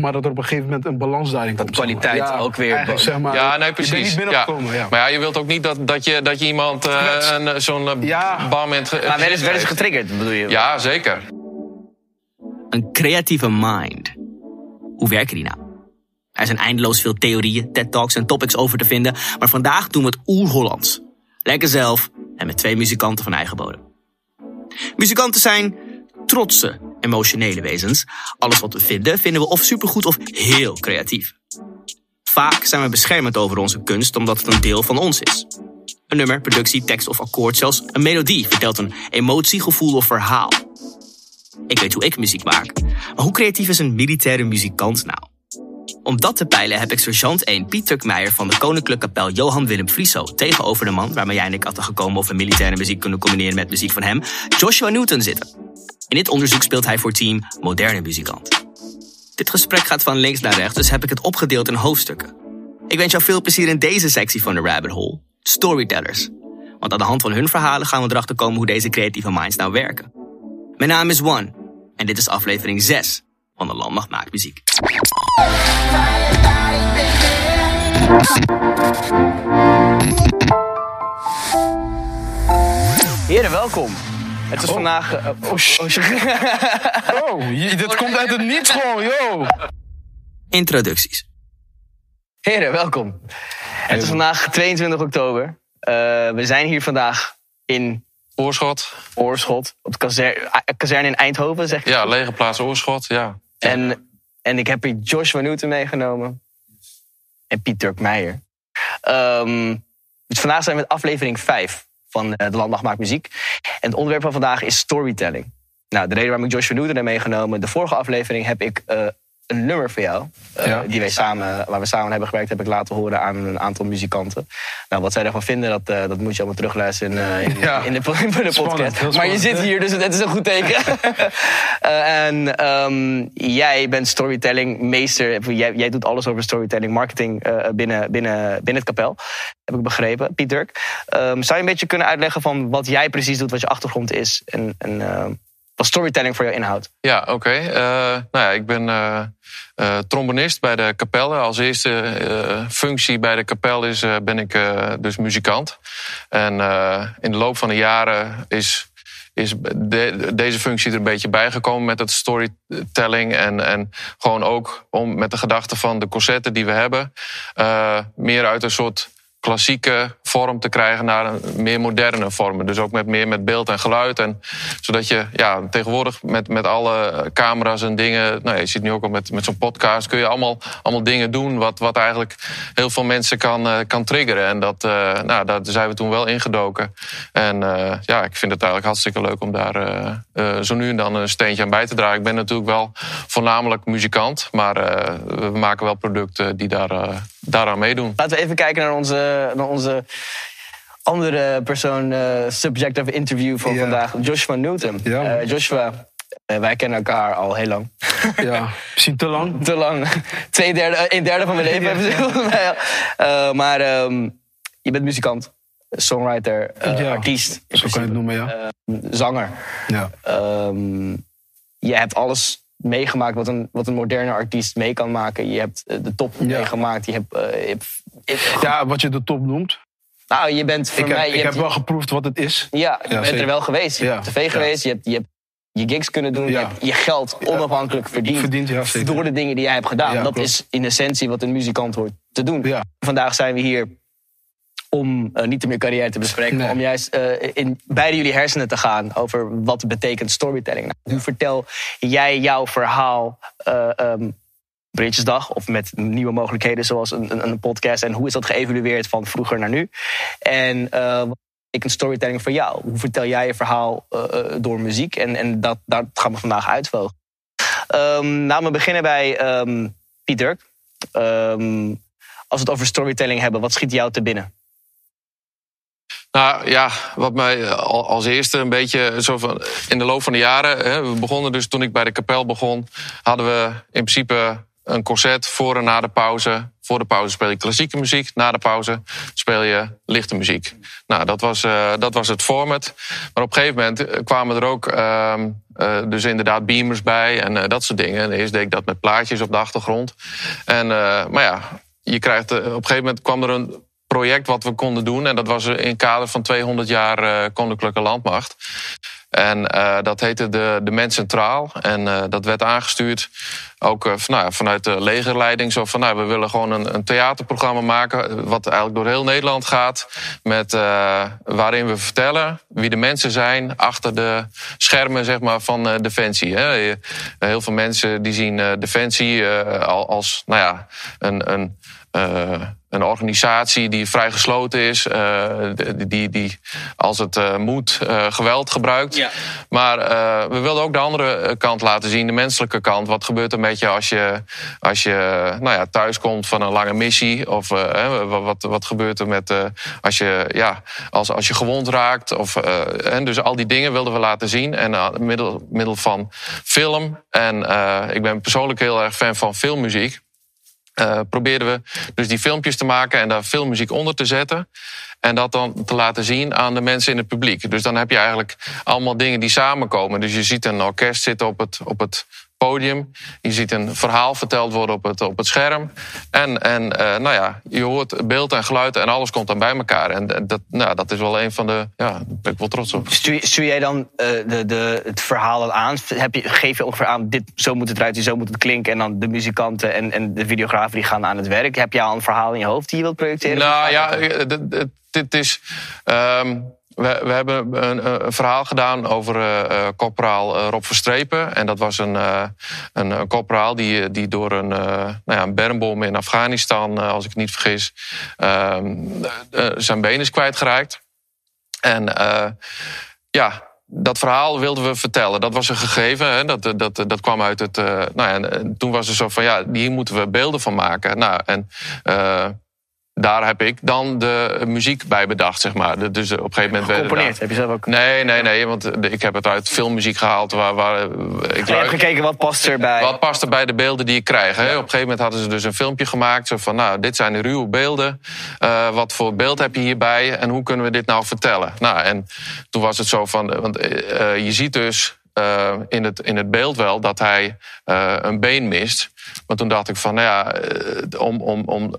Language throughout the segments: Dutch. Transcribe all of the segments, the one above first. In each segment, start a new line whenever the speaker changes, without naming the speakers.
maar dat er op een gegeven moment een balans daarin
Dat
komt. zeg maar.
kwaliteit
Ja,
ook weer-
eigenlijk, zeg maar,
Ja, nee,
Je bent
precies.
niet binnengekomen, ja.
Maar ja, je wilt ook niet dat, dat, je, dat je iemand eh, een, eh, zo'n eh,
Ja.
bam in het ge-
Maar ze
geeft.
getriggerd, bedoel je?
Ja, zeker.
Een creatieve mind. Hoe werken die nou? Er zijn eindeloos veel theorieën, TED-talks en topics over te vinden, maar vandaag doen we het oer-Hollands. Lekker zelf en met twee muzikanten van eigen bodem. Muzikanten zijn trotse, emotionele wezens. Alles wat we vinden, vinden we of supergoed of heel creatief. Vaak zijn we beschermend over onze kunst omdat het een deel van ons is. Een nummer, productie, tekst of akkoord, zelfs een melodie vertelt een emotie, gevoel of verhaal. Ik weet hoe ik muziek maak. Maar hoe creatief is een militaire muzikant nou? Om dat te peilen heb ik sergeant 1 Piet Turkmeijer van de Koninklijke Kapel Johan Willem Frieso tegenover de man waarmee jij en ik hadden gekomen of we militaire muziek kunnen combineren met muziek van hem, Joshua Newton zitten. In dit onderzoek speelt hij voor team Moderne Muzikant. Dit gesprek gaat van links naar rechts, dus heb ik het opgedeeld in hoofdstukken. Ik wens jou veel plezier in deze sectie van de Rabbit Hole, Storytellers. Want aan de hand van hun verhalen gaan we erachter komen hoe deze creatieve minds nou werken. Mijn naam is One en dit is aflevering 6 van de Landmacht Maakt Muziek.
Heren, welkom. Het is vandaag... eh, oh, oh,
Oh, je- dit komt uit het niets gewoon, yo.
Introducties.
Heren, welkom. Het is vandaag 22 oktober. Eh, we zijn hier vandaag in
Oorschot.
Oorschot, op de kazer- eh, kazerne in Eindhoven, zeg ik.
Ja, lege plaats Oorschot, ja.
En, en ik heb hier Joshua Newton meegenomen. En Piet Turkmeijer. Ehm dus vandaag zijn we met aflevering 5 van eh, De Landmacht Maakt Muziek. En het onderwerp van vandaag is storytelling. Nou, de reden waarom ik Joshua Newton heb meegenomen... de vorige aflevering heb ik eh, een nummer voor jou... eh,
Ja.
die wij samen, waar we samen hebben gewerkt... heb ik laten horen aan een aantal muzikanten. Nou, wat zij ervan vinden, dat, eh, dat moet je allemaal terugluisteren in, eh, in,
Ja.
in de, in de podcast. maar je zit hier, dus het is een goed teken. En ehm, jij bent storytelling meester. Jij, jij doet alles over storytelling, marketing binnen, binnen, binnen het kapel. Heb ik begrepen, Piet Dirk. Ehm, zou je een beetje kunnen uitleggen van wat jij precies doet, wat je achtergrond is en, en ehm, storytelling voor jou inhoudt?
Ja, oké. Eh, nou ja, ik ben eh, eh, trombonist bij de kapel. Als eerste functie bij de kapel is, ben ik dus muzikant. En in de loop van de jaren is, is de- deze functie er een beetje bijgekomen met het storytelling. En, en gewoon ook om met de gedachte van de concerten die we hebben, meer uit een soort klassieke vorm te krijgen naar een meer moderne vorm. Dus ook met meer met beeld en geluid. En zodat je ja, tegenwoordig met, met alle camera's en dingen. Nou, je ziet nu ook al met, met zo'n podcast. kun je allemaal, allemaal dingen doen. wat, wat eigenlijk heel veel mensen kan, eh, kan triggeren. En dat, eh, nou, daar zijn we toen wel ingedoken. En eh, ja, ik vind het eigenlijk hartstikke leuk om daar zo nu en dan een steentje aan bij te dragen. Ik ben natuurlijk wel voornamelijk muzikant. maar we maken wel producten die daar, daaraan meedoen.
Laten we even kijken naar onze, naar onze andere persoon, eh, subject of interview van
Ja.
vandaag, Joshua Newton.
Ja.
Eh, Joshua, eh, wij kennen elkaar al heel lang.
Ja, misschien te lang.
te lang. Twee derde, een derde van mijn leven. Eh, maar ehm, je bent muzikant, songwriter,
Ja,
artiest,
Zo kan je het noemen, ja.
zanger.
ja.
Ehm, je hebt alles meegemaakt wat een, wat een moderne artiest mee kan maken. Je hebt eh, de top
Ja.
meegemaakt. Je hebt, eh, je hebt, je-
Ja, wat je de top noemt.
nou, je bent voor
Ik heb,
mij... Je
ik
hebt,
heb wel geproefd wat het is.
ja, je bent er wel geweest. Je
Ja,
hebt op tv geweest. Je hebt, je hebt je gigs kunnen doen. Je hebt je geld onafhankelijk verdiend.
Verdiend, ja, zeker.
door de dingen die jij hebt gedaan. Dat
klopt.
is in essentie wat een muzikant hoort te doen. Vandaag zijn we hier om eh, niet meer carrière te bespreken,
Nee.
maar om juist eh, in beide jullie hersenen te gaan over wat betekent storytelling. Nou, hoe vertel jij jouw verhaal eh ehm, Bridgesdag of met nieuwe mogelijkheden zoals een, een, een podcast en hoe is dat geëvalueerd van vroeger naar nu? En wat betekent storytelling voor jou? Hoe vertel jij je verhaal door muziek? En, en dat, dat gaan we vandaag uitvogelen. Ehm laten we beginnen bij ehm Piet Dirk. Als we het over storytelling hebben, wat schiet jou te binnen?
Nou ja, wat mij eh, al- als eerste een beetje zo van in de loop van de jaren. Hè, we begonnen dus toen ik bij de kapel begon, hadden we in principe een concert voor en na de pauze. Voor de pauze speel je klassieke muziek. Na de pauze speel je lichte muziek. Nou, dat was, uh, dat was het format. Maar op een gegeven moment kwamen er ook uh, dus inderdaad beamers bij en dat soort dingen. En eerst deed ik dat met plaatjes op de achtergrond. En, maar ja, je krijgt, op een gegeven moment kwam er een project wat we konden doen. En dat was in het kader van 200 jaar Koninklijke Landmacht. En uh, dat heette de, de Mens Centraal. En uh, dat werd aangestuurd ook nou, vanuit de legerleiding. Zo van, nou, we willen gewoon een, een theaterprogramma maken... wat eigenlijk door heel Nederland gaat. Met, waarin we vertellen wie de mensen zijn... achter de schermen zeg maar, van Defensie. Hè. Heel veel mensen die zien Defensie als nou ja, een... een een organisatie die vrij gesloten is, uh, die, die als het uh, moet geweld gebruikt. Ja. Maar we wilden ook de andere kant laten zien, de menselijke kant. Wat gebeurt er met je als je, als je nou ja, thuis komt van een lange missie? Of wat, wat gebeurt er met als, je, ja, als, als je gewond raakt? Of, en dus al die dingen wilden we laten zien. En middel, middel van film. En ik ben persoonlijk heel erg fan van filmmuziek uh, probeerden we dus die filmpjes te maken en daar filmmuziek onder te zetten. En dat dan te laten zien aan de mensen in het publiek. Dus dan heb je eigenlijk allemaal dingen die samenkomen. Dus je ziet een orkest zitten op het, op het podium. Je ziet een verhaal verteld worden op het, op het scherm. En, en uh, nou ja, je hoort beeld en geluid en alles komt dan bij elkaar. En dat, nou, dat is wel een van de. Ja, daar ben ik wel trots op.
Stuur, jij dan uh, de, de, het verhaal aan? Heb je, geef je ongeveer aan, dit, zo moet het eruit zien, zo moet het klinken. En dan de muzikanten en, en de videografen die gaan aan het werk. Heb je al een verhaal in je hoofd die je wilt projecteren?
Nou ja, dit is. Um, we, we hebben een, verhaal gedaan over uh, uh, uh, Rob Verstrepen. En dat was een, een, een die, die door een, nou ja, een bermbom in Afghanistan, als ik het niet vergis, ehm, zijn been is kwijtgeraakt. En ja, dat verhaal wilden we vertellen. Dat was een gegeven. Hè? Dat, dat, dat kwam uit het. Uh, nou ja, toen was er zo van ja, hier moeten we beelden van maken. Nou, en uh, daar heb ik dan de muziek bij bedacht, zeg maar. Dus op een gegeven moment...
Gecomponeerd, heb je zelf ook?
Nee, nee, nee, want ik heb het uit filmmuziek gehaald. Waar, waar
ik heb gekeken wat past erbij.
Wat past er bij de beelden die ik krijg. Hè? Op een gegeven moment hadden ze dus een filmpje gemaakt. Zo van, nou, dit zijn de ruwe beelden. Uh, wat voor beeld heb je hierbij? En hoe kunnen we dit nou vertellen? Nou, en toen was het zo van... Want uh, je ziet dus uh, in, het, in het beeld wel dat hij uh, een been mist. Maar toen dacht ik van, nou ja, om, om, om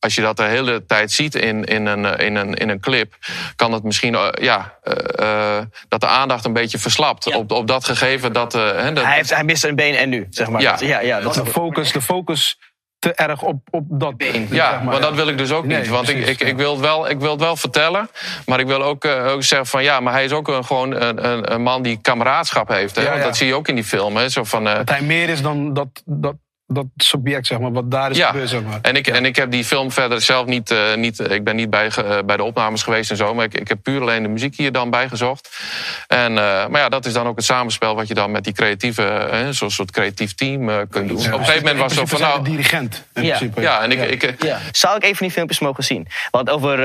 als je dat de hele tijd ziet in, in, een, eh, in, een, in een clip, kan het misschien uh, ja, uh, dat de aandacht een beetje verslapt ja. op, op dat gegeven. Dat, uh,
dat, hij, heeft, hij mist een been en nu, zeg maar.
Ja, ja, ja dat de, focus, de focus te erg op, op dat been.
Ja, zeg maar, maar dat wil ik dus ook niet. want precies, ik, ik, ik, wil het wel, ik wil het wel vertellen. Maar ik wil ook, ook zeggen van ja, maar hij is ook een, gewoon een, een man die kameraadschap heeft. Hè? want dat zie je ook in die film. Hè? Zo van,
dat hij meer is dan dat, dat dat subject, zeg maar, wat daar is
ja.
gebeurd. Zeg maar.
En ik, en ik heb die film verder zelf niet. Uh, niet ik ben niet bij, uh, bij de opnames geweest en zo. Maar ik, ik heb puur alleen de muziek hier dan bijgezocht. En, uh, maar ja, dat is dan ook het samenspel wat je dan met die creatieve. zo'n soort creatief team kunt doen.
Ja,
Op een gegeven moment was het zo van. Nou,
de dirigent. In
ja.
principe.
ja, en ik. ik
ja. Zou ik even die filmpjes mogen zien? We hadden over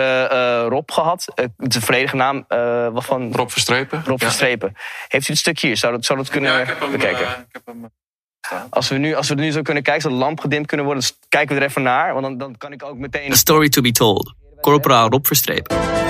Rob gehad. de volledige naam wat van.
Rob Verstrepen.
Rob Verstrepen. Heeft u het stukje hier? Zou dat, zou dat kunnen bekijken?
ik heb hem.
Als we, nu, als we er nu zo kunnen kijken, zodat de lamp gedimd kunnen worden, kijken we er even naar. Want dan, dan kan ik ook meteen.
A story to be told. Corporaal Rob Verstrepen.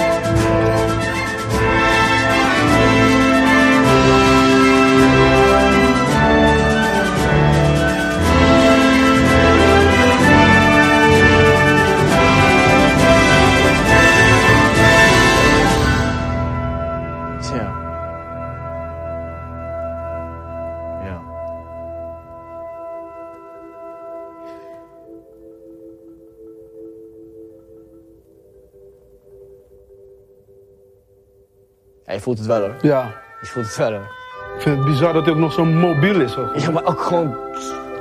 Voelt het wel hoor.
Ja.
Je voelt het wel hoor.
Ik vind het bizar dat hij ook nog zo mobiel is. Ook.
Ja, maar ook gewoon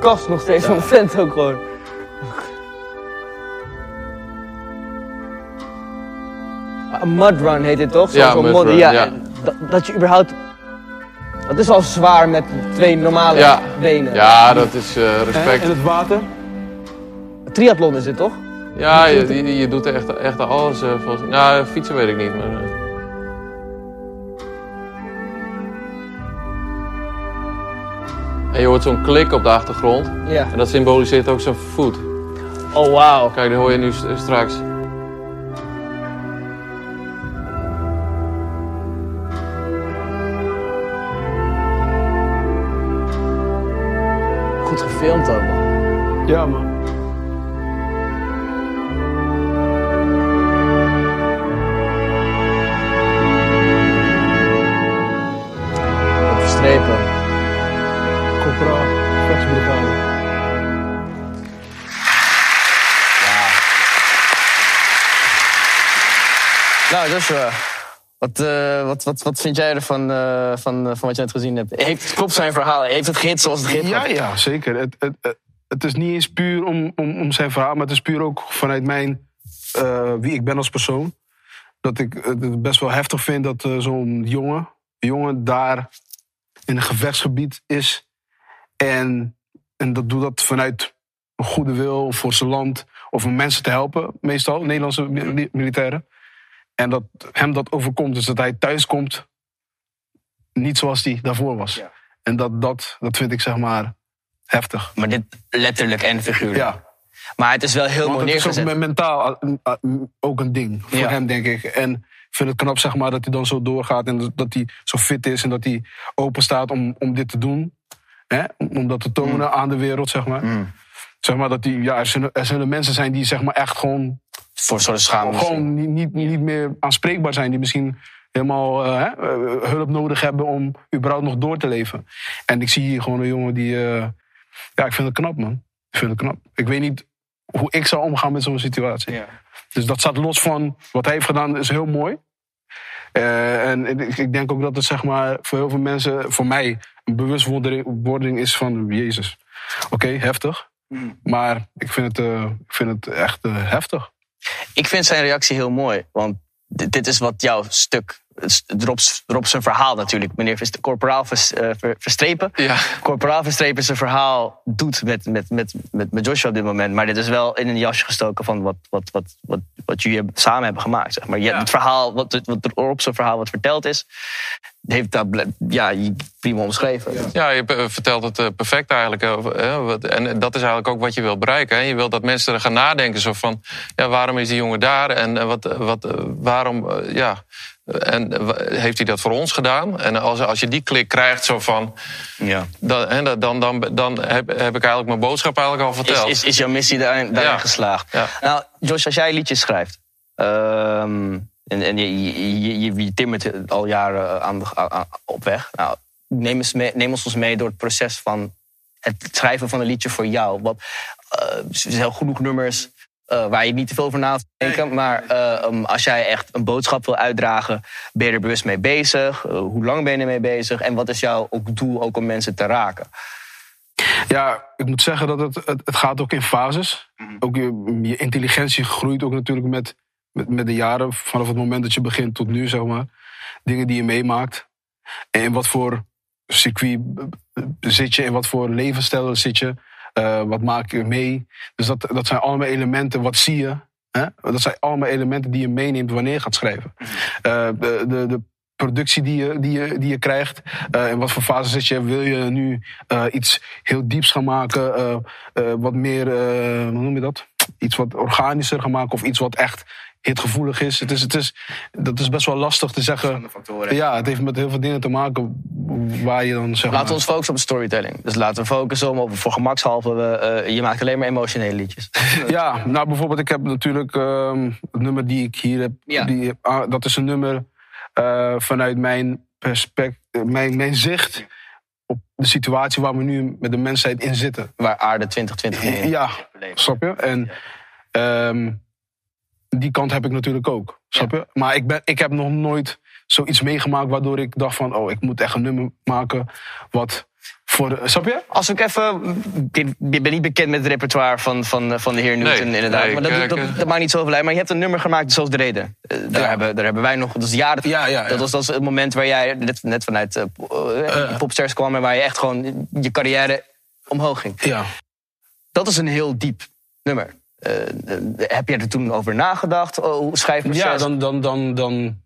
kast nog steeds van vent ook gewoon. Een mudrun heet dit toch? Zo,
Ja,
zo'n
mud
mod-
run,
ja,
ja.
Dat, dat je überhaupt... Dat is al zwaar met twee normale
Ja.
benen.
Ja, dat is eh, respect.
en het water.
Triathlon is dit toch?
Ja, je, je, je doet echt, echt alles. eh, volgens... Nou, fietsen weet ik niet. Maar, eh. En je hoort zo'n klik op de achtergrond.
Ja.
En dat symboliseert ook zijn voet.
Oh, wauw.
Kijk, dat hoor je nu st- straks.
Goed gefilmd ook, man.
Ja, man.
Op strepen.
Corporaal, vechtsbrigade.
Nou, Joshua. Wat, eh, wat, wat, wat vind jij ervan eh, van, eh, van wat je net gezien hebt? Heeft, klopt zijn verhaal? Heeft het gehit zoals het gehit
Ja, ja, zeker. Het, het, het, is niet eens puur om, om, om zijn verhaal, maar het is puur ook vanuit mijn, wie ik ben als persoon. Dat ik het best wel heftig vind dat zo'n jongen, jongen daar in een gevechtsgebied is. En, en dat doet dat vanuit een goede wil voor zijn land of om mensen te helpen, meestal, Nederlandse mi- militairen. En dat hem dat overkomt, dus dat hij thuis komt niet zoals hij daarvoor was.
Ja.
En dat, dat, dat vind ik zeg maar heftig.
Maar dit letterlijk en figuurlijk.
Ja,
Maar het is wel heel
want
mooi
het is ook
neergezet.
me- mentaal ook een ding voor
Ja.
hem, denk ik. En ik vind het knap zeg maar, dat hij dan zo doorgaat en dat- dat hij zo fit is en dat hij open staat om, om dit te doen. Hè? Om, dat te tonen
Mm.
aan de wereld, zeg maar. Zeg maar dat die, ja, er, zullen, er zullen mensen zijn die zeg maar, echt gewoon,
Voor soort schaamte.
gewoon niet, niet, niet meer aanspreekbaar zijn. Die misschien helemaal eh, hè, eh, hulp nodig hebben om überhaupt nog door te leven. En ik zie hier gewoon een jongen die... eh, ja, ik vind het knap, man. Ik vind het knap. Ik weet niet hoe ik zou omgaan met zo'n situatie.
Ja.
Dus dat staat los van wat hij heeft gedaan, is heel mooi. En ik, ik denk ook dat het zeg maar, voor heel veel mensen, voor mij, bewustwording is van Jezus. Oké, heftig. Maar ik vind het, eh, ik vind het echt eh, heftig.
Ik vind zijn reactie heel mooi. Want dit is wat jouw stuk. Rob, Rob zijn verhaal natuurlijk. Meneer Verst- Corporaal Vers- eh, Ver- Verstrepen.
Ja.
Corporaal Verstrepen zijn verhaal doet met, met, met, met, met Joshua op dit moment. Maar dit is wel in een jasje gestoken van wat, wat, wat, wat, wat jullie samen hebben gemaakt. Zeg maar. Je,
Ja.
Het verhaal, wat, wat Rob zijn verhaal wat verteld is, heeft dat ja, je prima omschreven.
Ja, je eh, vertelt het eh, perfect eigenlijk. En dat is eigenlijk ook wat je wilt bereiken. Je wilt dat mensen er gaan nadenken. Zo van, ja, waarom is die jongen daar? En wat, wat, waarom, ja... En eh, heeft hij dat voor ons gedaan? En als, als je die klik krijgt, zo van,
Ja.
dan, dan, dan, dan heb, heb ik eigenlijk mijn boodschap eigenlijk al verteld.
is, is jouw missie daarin, daarin
Ja.
geslaagd?
Ja.
Nou, Josh, als jij liedjes schrijft. ehm, en en je, je, je, je, je timmert al jaren aan de, aan- op weg. Nou, neem, eens mee, neem ons eens mee door het proces van het schrijven van een liedje voor jou. Wat, eh, er zijn genoeg nummers eh, waar je niet te veel over na te denken. Maar eh, um, als jij echt een boodschap wil uitdragen, ben je er bewust mee bezig? Eh, hoe lang ben je ermee bezig? En wat is jouw ook doel ook om mensen te raken?
Ja, ik moet zeggen dat het, het, het gaat ook in fases. Ook je, je intelligentie groeit ook natuurlijk met, met, met de jaren. Vanaf het moment dat je begint tot nu, zeg maar. Dingen die je meemaakt. En in wat voor circuit zit je, in wat voor levensstijl zit je. Eh, wat maak je mee. Dus dat, dat zijn allemaal elementen, wat zie je. Hè? Dat zijn allemaal elementen die je meeneemt wanneer je gaat schrijven. Eh, de, de, de productie die je, die je, die je krijgt. eh, in wat voor fase zit je? Wil je nu iets heel dieps gaan maken? wat meer, hoe noem je dat? Iets wat organischer gaan maken of iets wat echt hitgevoelig is. Het is, het is. Dat is best wel lastig te zeggen. Ja, het heeft met heel veel dingen te maken waar je dan zeg maar...
Laten we ons focussen op de storytelling. Dus laten we focussen om, op- voor gemakshalve, we, eh, je maakt alleen maar emotionele liedjes.
Ja, nou bijvoorbeeld, ik heb natuurlijk ehm, het nummer die ik hier heb.
Ja.
Die, ah, dat is een nummer eh, vanuit mijn perspectief, mijn, mijn zicht op de situatie waar we nu met de mensheid in zitten.
Waar aarde 2020 mee in.
Ja, snap je? En ehm, die kant heb ik natuurlijk ook, snap je? Maar ik, ben, ik heb nog nooit zoiets meegemaakt waardoor ik dacht van... oh, ik moet echt een nummer maken wat voor de... Snap je?
Als ik even. Ik ben niet bekend met het repertoire van, van, van de heer Newton,
Nee,
inderdaad.
nee,
maar dat,
ik,
dat,
eh,
dat, maakt niet zoveel uit. Maar je hebt een nummer gemaakt zoals de reden. Eh, daar,
Ja.
hebben, daar hebben wij nog. Dat is jaren.
Ja, ja, ja.
Dat, was, dat het moment waar jij net, net vanuit po- eh, popstars kwam. En waar je echt gewoon je carrière omhoog ging.
Ja.
Dat is een heel diep nummer. Eh, eh, heb je er toen over nagedacht? Oh, schrijfproces?
Ja, dan, dan, dan, dan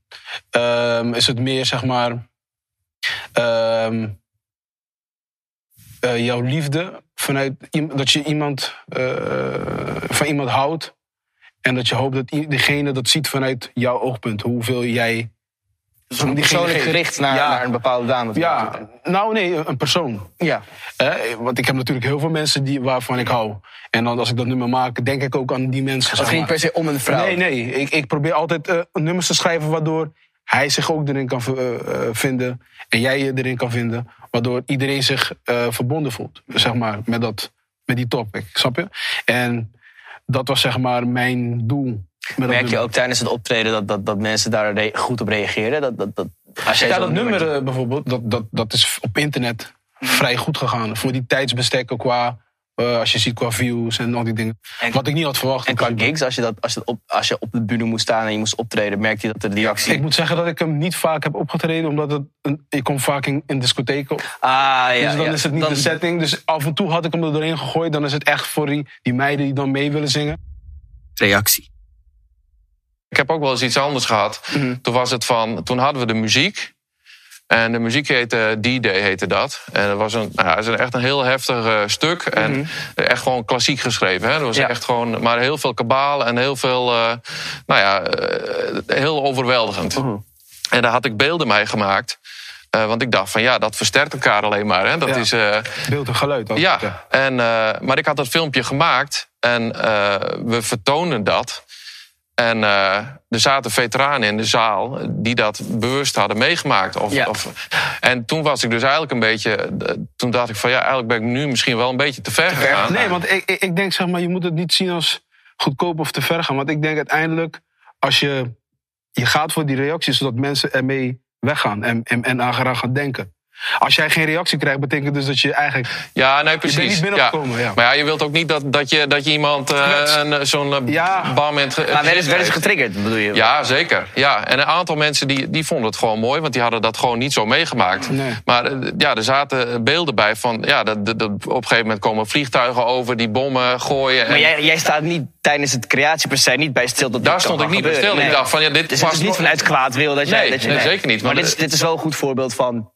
ehm, is het meer zeg maar. ehm, eh, jouw liefde vanuit dat je iemand van iemand houdt. En dat je hoopt dat diegene dat ziet vanuit jouw oogpunt. Hoeveel jij.
Persoonlijk gericht naar,
Ja.
naar een bepaalde dame.
Ja, nou nee, een persoon.
ja.
Hè, want ik heb natuurlijk heel veel mensen die, waarvan ik hou. En dan als ik dat nummer maak, denk ik ook aan die mensen.
Het
zeg
ging per se om een vrouw.
Nee, nee. Ik, ik probeer altijd eh, nummers te schrijven waardoor hij zich ook erin kan eh, eh, vinden. En jij je erin kan vinden. Waardoor iedereen zich eh, verbonden voelt. Zeg maar, met, dat, met die topic. Snap je? En dat was zeg maar mijn doel.
Merk je ook tijdens het optreden dat, dat, dat mensen daar goed op reageren? Dat, dat, dat, als jij
Ja, dat nummer eh, bijvoorbeeld, dat, dat, dat is op internet vrij goed gegaan. Voor die tijdsbestekken qua, eh, als je ziet qua views en al die dingen.
En-
Wat ik niet had verwacht.
En qua gigs, als je, dat, als, je, op, als je op de bühne moest staan en je moest optreden, merkte je dat de reactie...
Ik moet zeggen dat ik hem niet vaak heb opgetreden, omdat het een, ik kom vaak in, in discotheken.
ah, ja,
dus dan
ja.
is het niet
Dan-
de setting. Dus af en toe had ik hem er doorheen gegooid. Dan is het echt voor die, die meiden die dan mee willen zingen.
Reactie.
Ik heb ook wel eens iets anders gehad. Toen was het van, toen hadden we de muziek. En de muziek heette D-Day, heette dat. En dat was een, nou, ja, het is echt een heel heftig eh, stuk. En echt gewoon klassiek geschreven. Hè? Dat was
Ja.
echt gewoon, maar heel veel kabaal en heel veel, eh, nou ja, eh, heel overweldigend. En daar had ik beelden mee gemaakt. Want ik dacht van ja, dat versterkt elkaar alleen maar. Hè? Dat
Ja.
is,
Beeld en geluid.
ja, en, maar ik had dat filmpje gemaakt en we vertoonden dat. En eh, er zaten veteranen in de zaal die dat bewust hadden meegemaakt. Of,
Ja.
of, en toen was ik dus eigenlijk een beetje. Toen dacht ik van ja, eigenlijk ben ik nu misschien wel een beetje te ver gegaan.
Nee, want ik, ik, denk zeg maar, je moet het niet zien als goedkoop of te ver gaan. Want ik denk uiteindelijk, als je, je gaat voor die reacties, zodat mensen ermee weggaan en, en, en aan gaan denken. Als jij geen reactie krijgt, betekent dus dat je eigenlijk.
Ja, nee, precies.
niet binnengekomen, ja.
Maar ja, je wilt ook niet dat, dat, je, dat je iemand eh, een, eh, zo'n eh,
Ja.
bam
Maar werden ze, werden ze
geeft.
getriggerd, bedoel je?
Ja, zeker. Ja. En een aantal mensen die, die vonden het gewoon mooi, want die hadden dat gewoon niet zo meegemaakt.
Nee.
Maar ja, er zaten beelden bij van, ja, dat, dat, dat- op een gegeven moment komen vliegtuigen over, die bommen gooien.
Maar
en
jij, jij staat niet tijdens het creatieproces niet bij stil dat
daar stond ik niet bij stil. Ik
Nee.
dacht van, ja, dit
Dus het is niet vanuit kwaad wil dat jij...
Nee,
dat je,
nee, zeker niet.
Maar
Maar
dit is, dit is wel een goed voorbeeld van...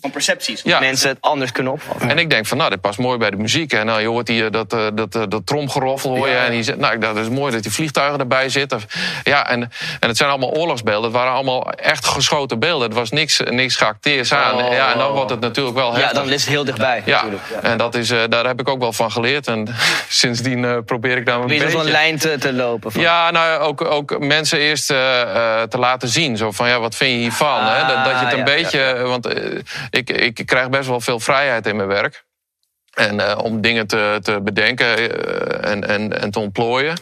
Van percepties. Hoe
Ja.
mensen het anders kunnen opvatten.
En ik denk van, nou, dit past mooi bij de muziek. En nou, je hoort die, eh, dat, eh, dat, eh, dat tromgeroffel, hoor je.
Ja.
En die zegt, nou, ik dacht, dat is mooi dat die vliegtuigen erbij zitten. Ja, en, en het zijn allemaal oorlogsbeelden. Het waren allemaal echt geschoten beelden. Het was niks, niks geacteerd aan.
Oh.
Ja, en dan wordt het natuurlijk wel
Ja,
heftig.
dan is het heel dichtbij.
Ja,
natuurlijk.
en dat is, eh, daar heb ik ook wel van geleerd. En sindsdien eh, probeer ik daar een beetje...
zo'n lijn te, te lopen. Van.
Ja, nou, ook, ook mensen eerst eh, eh, te laten zien. Zo van, ja, wat vind je hiervan? hè? Dat, dat je het een
ja,
beetje... Want eh, ik, ik krijg best wel veel vrijheid in mijn werk. En eh, om dingen te, te bedenken eh, en, en, en te ontplooien.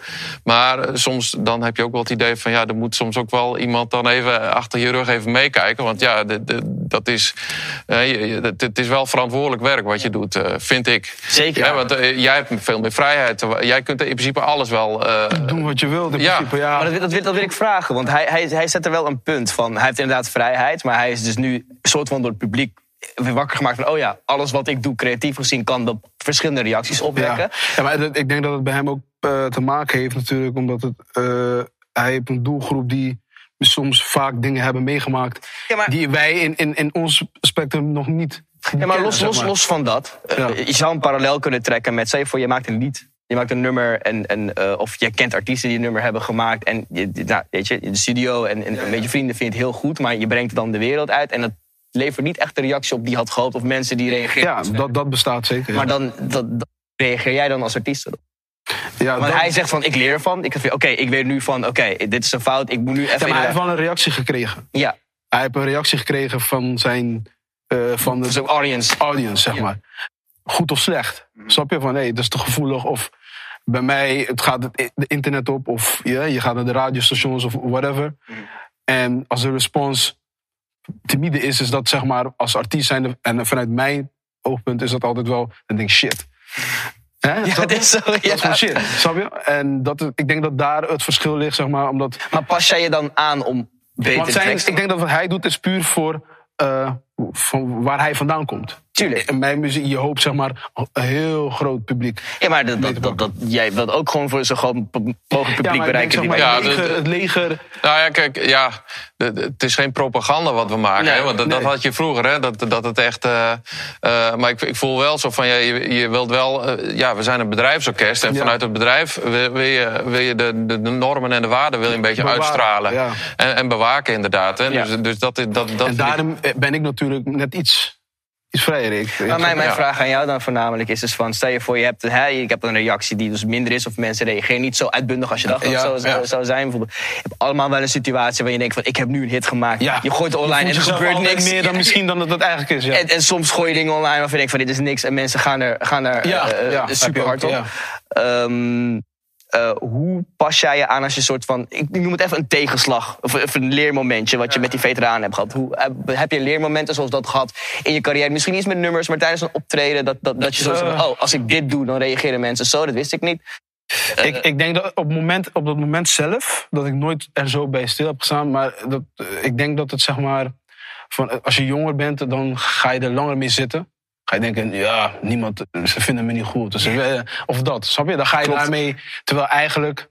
Maar eh, soms dan heb je ook wel het idee van... ja, er moet soms ook wel iemand dan even achter je rug even meekijken. Want ja, de, de- dat is, het, is wel verantwoordelijk werk wat je doet, eh, vind ik.
Zeker.
Ja, want jij hebt veel meer vrijheid. Jij kunt in principe alles wel... eh,
Doen wat je wilt. In
Ja.
principe, ja.
Maar dat, wil- dat, wil, dat wil ik vragen, want hij, hij, hij zet er wel een punt van. Hij heeft inderdaad vrijheid, maar hij is dus nu een soort van door het publiek weer wakker gemaakt van... oh ja, alles wat ik doe creatief gezien kan dat verschillende reacties opwekken.
Ja, ja maar ik denk dat het bij hem ook eh, te maken heeft natuurlijk. Omdat het, eh, hij heeft een doelgroep die soms vaak dingen hebben meegemaakt...
Ja, maar-
die wij in, in, in ons spectrum nog niet
Ja, maar los, los, los van dat. eh,
Ja.
Je zou een parallel kunnen trekken met, zeg je voor, je maakt een lied. Je maakt een nummer en, en, of je kent artiesten die een nummer hebben gemaakt. En je, nou, weet je, in de studio en, en een beetje vrienden vinden het heel goed. Maar je brengt het dan de wereld uit. En dat levert niet echt de reactie op die je had gehoopt. Of mensen die reageren.
Ja, dat, dat bestaat zeker.
Maar dan dat, dat reageer jij dan als artiest erop?
ja,
Want hij zegt van, ik leer ervan. Ik zeg oké, ik weet nu van, oké, dit is een fout. Ik moet nu even...
ja, maar hij heeft wel een reactie gekregen.
Ja,
Hij heeft een reactie gekregen van zijn... eh, van de
zo'n audience.
audience, zeg
Ja.
maar. Goed of slecht. Snap je? Van, hé, dat is te gevoelig. Of bij mij, het gaat het internet op. Of ja, je gaat naar de radiostations of whatever. En als de respons timide is, is dat zeg maar als artiest zijn. En vanuit mijn oogpunt is dat altijd wel, denk ik shit. Hè?
Ja, dit is zo,
Dat is
ja.
gewoon shit, snap je? En dat, ik denk dat daar het verschil ligt, zeg maar, omdat...
Maar pas jij je dan aan om beter te
zijn, ik denk dat wat hij doet is puur voor eh, van waar hij vandaan komt.
Tuurlijk.
in mijn muziek, je hoopt zeg maar een heel groot publiek.
Ja, maar dat, dat, dat, dat- jij wilt ook gewoon voor zo'n groot mogelijk publiek
Ja, denk,
bereiken.
zeg maar,
Ja,
het, leger,
de-
het leger,
Nou ja, kijk, ja, het is geen propaganda wat we maken.
Nee,
hè, want dat, had je vroeger, hè, dat, dat het echt... eh, eh, maar ik, ik voel wel zo van, ja, je, je wilt wel... eh, ja, we zijn een bedrijfsorkest en
Ja.
vanuit het bedrijf wil, wil je, wil je de, de, de normen en de waarden wil je een beetje
Bewaren,
uitstralen.
ja.
En, en bewaken inderdaad. Hè.
Ja.
Dus, dus dat, is- dat, dat
en daarom ben ik natuurlijk net iets, iets vrijer. Ik,
Maar mijn, mijn
Ja.
vraag aan jou dan voornamelijk is dus van... stel je voor, je hebt, hè, ik heb een reactie die dus minder is... of mensen reageren niet zo uitbundig als je dacht dat
Ja,
het zou,
ja.
zou zijn. Bijvoorbeeld. Je hebt allemaal wel een situatie waarin je denkt van... ik heb nu een hit gemaakt.
Ja.
Je gooit het online en er gebeurt niks.
meer dan misschien dan het, het eigenlijk is. Ja.
En, en soms gooi je dingen online waarvan je denkt van dit is niks... en mensen gaan er, gaan er
Ja,
eh, eh, super hard
ook,
op.
ja.
Eh, hoe pas jij je aan als je een soort van... Ik noem het even een tegenslag. Of, of een leermomentje wat je met die veteranen hebt gehad. Hoe, heb- heb je leermomenten zoals dat gehad in je carrière? Misschien niet met nummers, maar tijdens een optreden... dat, dat, dat je zo van,
Eh.
oh, als ik dit doe, dan reageren mensen zo. Dat wist ik niet.
ik, ik denk dat op, moment, op dat moment zelf, dat ik nooit er zo bij stil heb gestaan. Maar dat, eh, ik denk dat het zeg maar, van, eh, als je jonger bent, dan ga je er langer mee zitten. Ga je denken, ja, niemand, ze vinden me niet goed. Dus, eh, of dat, snap je? Dan ga je
Klopt.
daarmee, terwijl eigenlijk,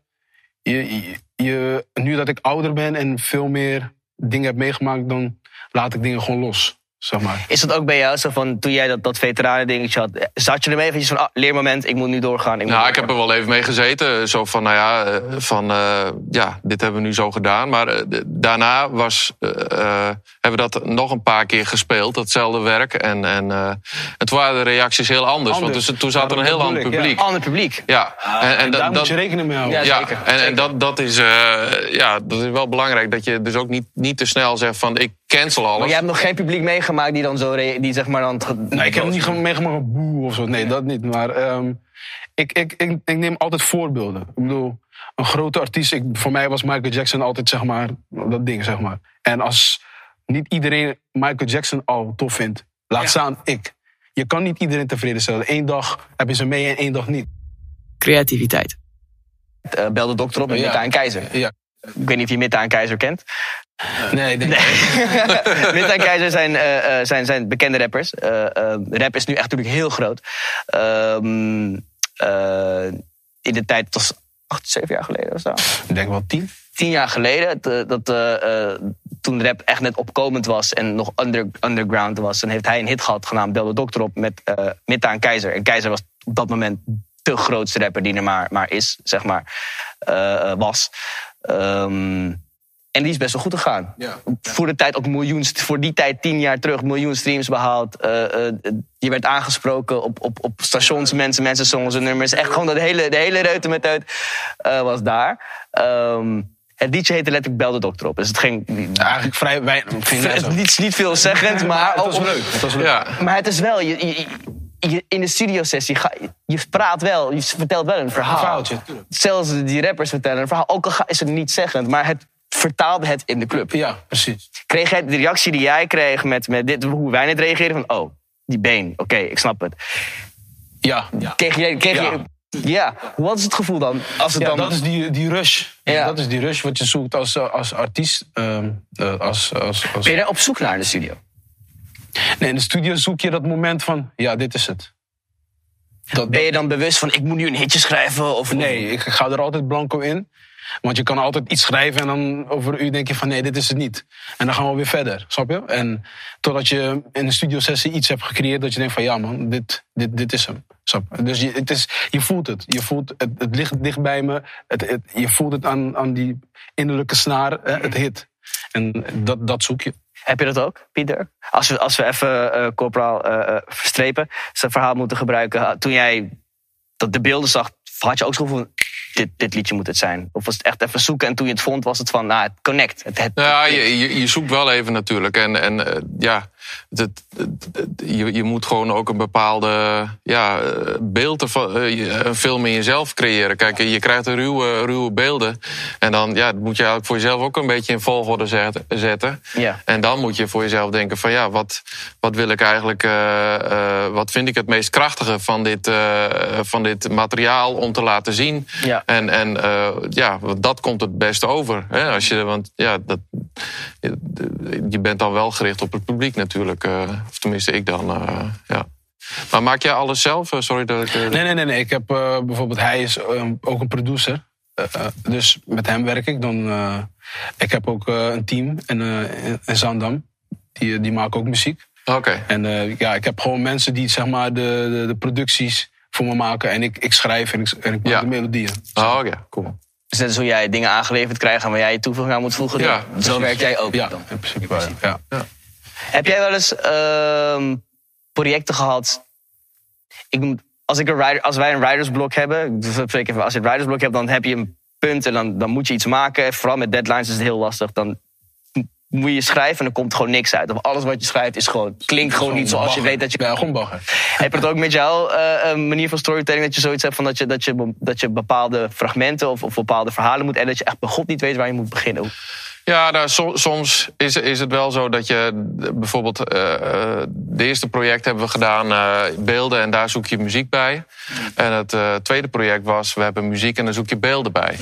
je, je- nu dat ik ouder ben en veel meer dingen heb meegemaakt, dan laat ik dingen gewoon los. Zeg maar.
Is dat ook bij jou zo van, toen jij dat, dat veteranen dingetje had... zat je ermee eventjes van, ah, leermoment, ik moet nu doorgaan. Ik moet
Nou, ik heb er wel even mee gezeten. Zo van, nou ja, eh, van, eh, ja, dit hebben we nu zo gedaan. Maar eh, daarna was, hebben we dat nog een paar keer gespeeld, datzelfde werk. En, en, eh, en toen waren de reacties heel anders.
Anders.
Want dus, toen zat er een heel ander
ik, ja.
publiek.
Ander publiek.
Ja, en,
En, daar
dat-
moet je rekening mee houden.
Ja,
ja,
zeker,
en, en
zeker.
dat, dat, is, eh, ja, dat is wel belangrijk. Dat je dus ook niet, niet te snel zegt van ik cancel alles.
Maar jij hebt nog geen publiek meegemaakt die dan zo... re- Die zeg maar dan...
Nee, ik heb niet ge- meegemaakt een boe of zo. Nee, dat niet. Maar ehm, ik, ik, ik, ik neem altijd voorbeelden. Ik bedoel, een grote artiest. Ik, voor mij was Michael Jackson altijd zeg maar dat ding, zeg maar. En als niet iedereen Michael Jackson al tof vindt, laat staan ik. Je kan niet iedereen tevreden stellen. Eén dag heb je ze mee en één dag niet.
Creativiteit.
eh, bel de dokter op met
Ja.
Mitta en Keizer.
Ja.
Ik weet niet of je Mitta en Keizer kent.
Nee, ik denk
Mitta en Keizer zijn, eh, eh, zijn, zijn bekende rappers. Eh, eh, rap is nu echt natuurlijk heel groot. Ehm, eh, in de tijd, het was acht, zeven jaar geleden of zo.
ik denk wel tien.
Tien jaar geleden, dat, dat, eh, eh, toen rap echt net opkomend was en nog under, underground was, dan heeft hij een hit gehad genaamd Bel de Dokter op met eh Mitta en Keizer. En Keizer was op dat moment de grootste rapper die er maar, maar is, zeg maar, eh, eh, was. Ehm, en die is best wel goed gegaan.
Ja.
Voor de tijd ook miljoen, voor die tijd tien jaar terug, miljoen streams behaald. Eh, eh, je werd aangesproken op, op, op stations, mensen, mensen zongen zijn nummers. Echt gewoon de hele, de hele reuten met uit eh, was daar. Ehm, het liedje heette letterlijk Bel de Dokter op. Dus het ging...
Eigenlijk vrij weinig.
Niet, niet veelzeggend, maar...
het was leuk. Het was leuk.
Ja,
maar het is wel, je, je, je- in de studiosessie, ga, je praat wel, je vertelt wel een
Een
verhaal.
verhaaltje. tuurlijk.
Zelfs die rappers vertellen een verhaal, ook al is het niet zeggend, maar het vertaalde het in de club.
Ja, precies.
Kreeg jij de reactie die jij kreeg met, met dit, hoe wij net reageerden van, oh, die been, oké, ik snap het.
Ja, ja.
Kreeg je, kreeg
Ja.
je, ja, wat is het gevoel dan? Als het
Ja,
dan
dat is die, die rush.
Ja.
Dat is die rush wat je zoekt als, als artiest. ehm, eh, als, als, als...
Ben je daar op zoek naar in de studio?
Nee, in de studio zoek je dat moment van, ja, dit is het. Dat,
Ben je dan bewust van, ik moet nu een hitje schrijven? Of,
Nee, ik ga er altijd blanco in. Want je kan altijd iets schrijven en dan over een denk je van nee, dit is het niet. En dan gaan we weer verder, snap je? En totdat je in een studiosessie iets hebt gecreëerd dat je denkt van ja man, dit, dit, dit is hem. Dus je, het is, je voelt het. Je voelt het, het ligt dicht bij me. Het, je voelt het aan, aan die innerlijke snaar, het hit. En dat, dat zoek je.
Heb je dat ook, Pieter? Als we, als we even eh Corporaal eh, verstrepen, zijn verhaal moeten gebruiken. Toen jij dat de beelden zag, had je ook zo gevoel van, dit, dit liedje moet het zijn? Of was het echt even zoeken en toen je het vond, was het van, nou, het connect. Het,
ja, je, je, je zoekt wel even natuurlijk. En, en eh, ja, het, het- het- je, je moet gewoon ook een bepaalde ja, beeld ervan, eh, een film in jezelf creëren. Kijk, je krijgt een ruwe, ruwe beelden. En dan ja, dat moet je eigenlijk voor jezelf ook een beetje in volgorde zet- zetten.
Ja.
En dan moet je voor jezelf denken van ja, wat, wat wil ik eigenlijk, eh, eh, wat vind ik het meest krachtige van dit, van dit materiaal om te laten zien.
Ja.
En, en ja, dat komt het beste over. Hè? Als je, want ja, dat, je- je bent dan wel gericht op het publiek natuurlijk. eh, of tenminste, ik dan. eh, ja. Maar maak jij alles zelf? Eh, Sorry dat ik. eh,
Nee, nee, nee. nee. Ik heb eh, bijvoorbeeld, hij is eh, ook een producer. Eh, eh, dus met hem werk ik. Dan, eh, ik heb ook eh, een team in, eh, Zandam. Die, die maken ook muziek.
Oké.
En eh, ja, ik heb gewoon mensen die zeg maar, de, de, de producties voor me maken. En ik, ik schrijf en ik, en ik maak
Ja.
de melodieën.
Oh ja, cool.
Dus net als hoe jij dingen aangeleverd krijgt en waar jij je toevoeging aan moet voegen.
Ja,
zo werk jij ook
Ja,
dan.
in principe wel, ja.
Heb jij wel eens ehm, projecten gehad? Ik, als, ik een rider, als wij een ridersblok hebben, even, als je een ridersblok hebt, dan heb je een punt en dan, dan moet je iets maken. Vooral met deadlines is het heel lastig. Dan moet je schrijven en dan komt gewoon niks uit. Of alles wat je schrijft is gewoon, klinkt gewoon niet zoals je weet dat je
Ja, gewoon bagger.
heb je het ook met jou eh, een manier van storytelling dat je zoiets hebt van dat je, dat je, dat je bepaalde fragmenten of, of bepaalde verhalen moet en dat je echt bij God niet weet waar je moet beginnen?
Ja, nou, so- soms is, is het wel zo dat je bijvoorbeeld eh eh, de eerste project hebben we gedaan eh, beelden en daar zoek je muziek bij. En het eh, tweede project was we hebben muziek en daar zoek je beelden bij.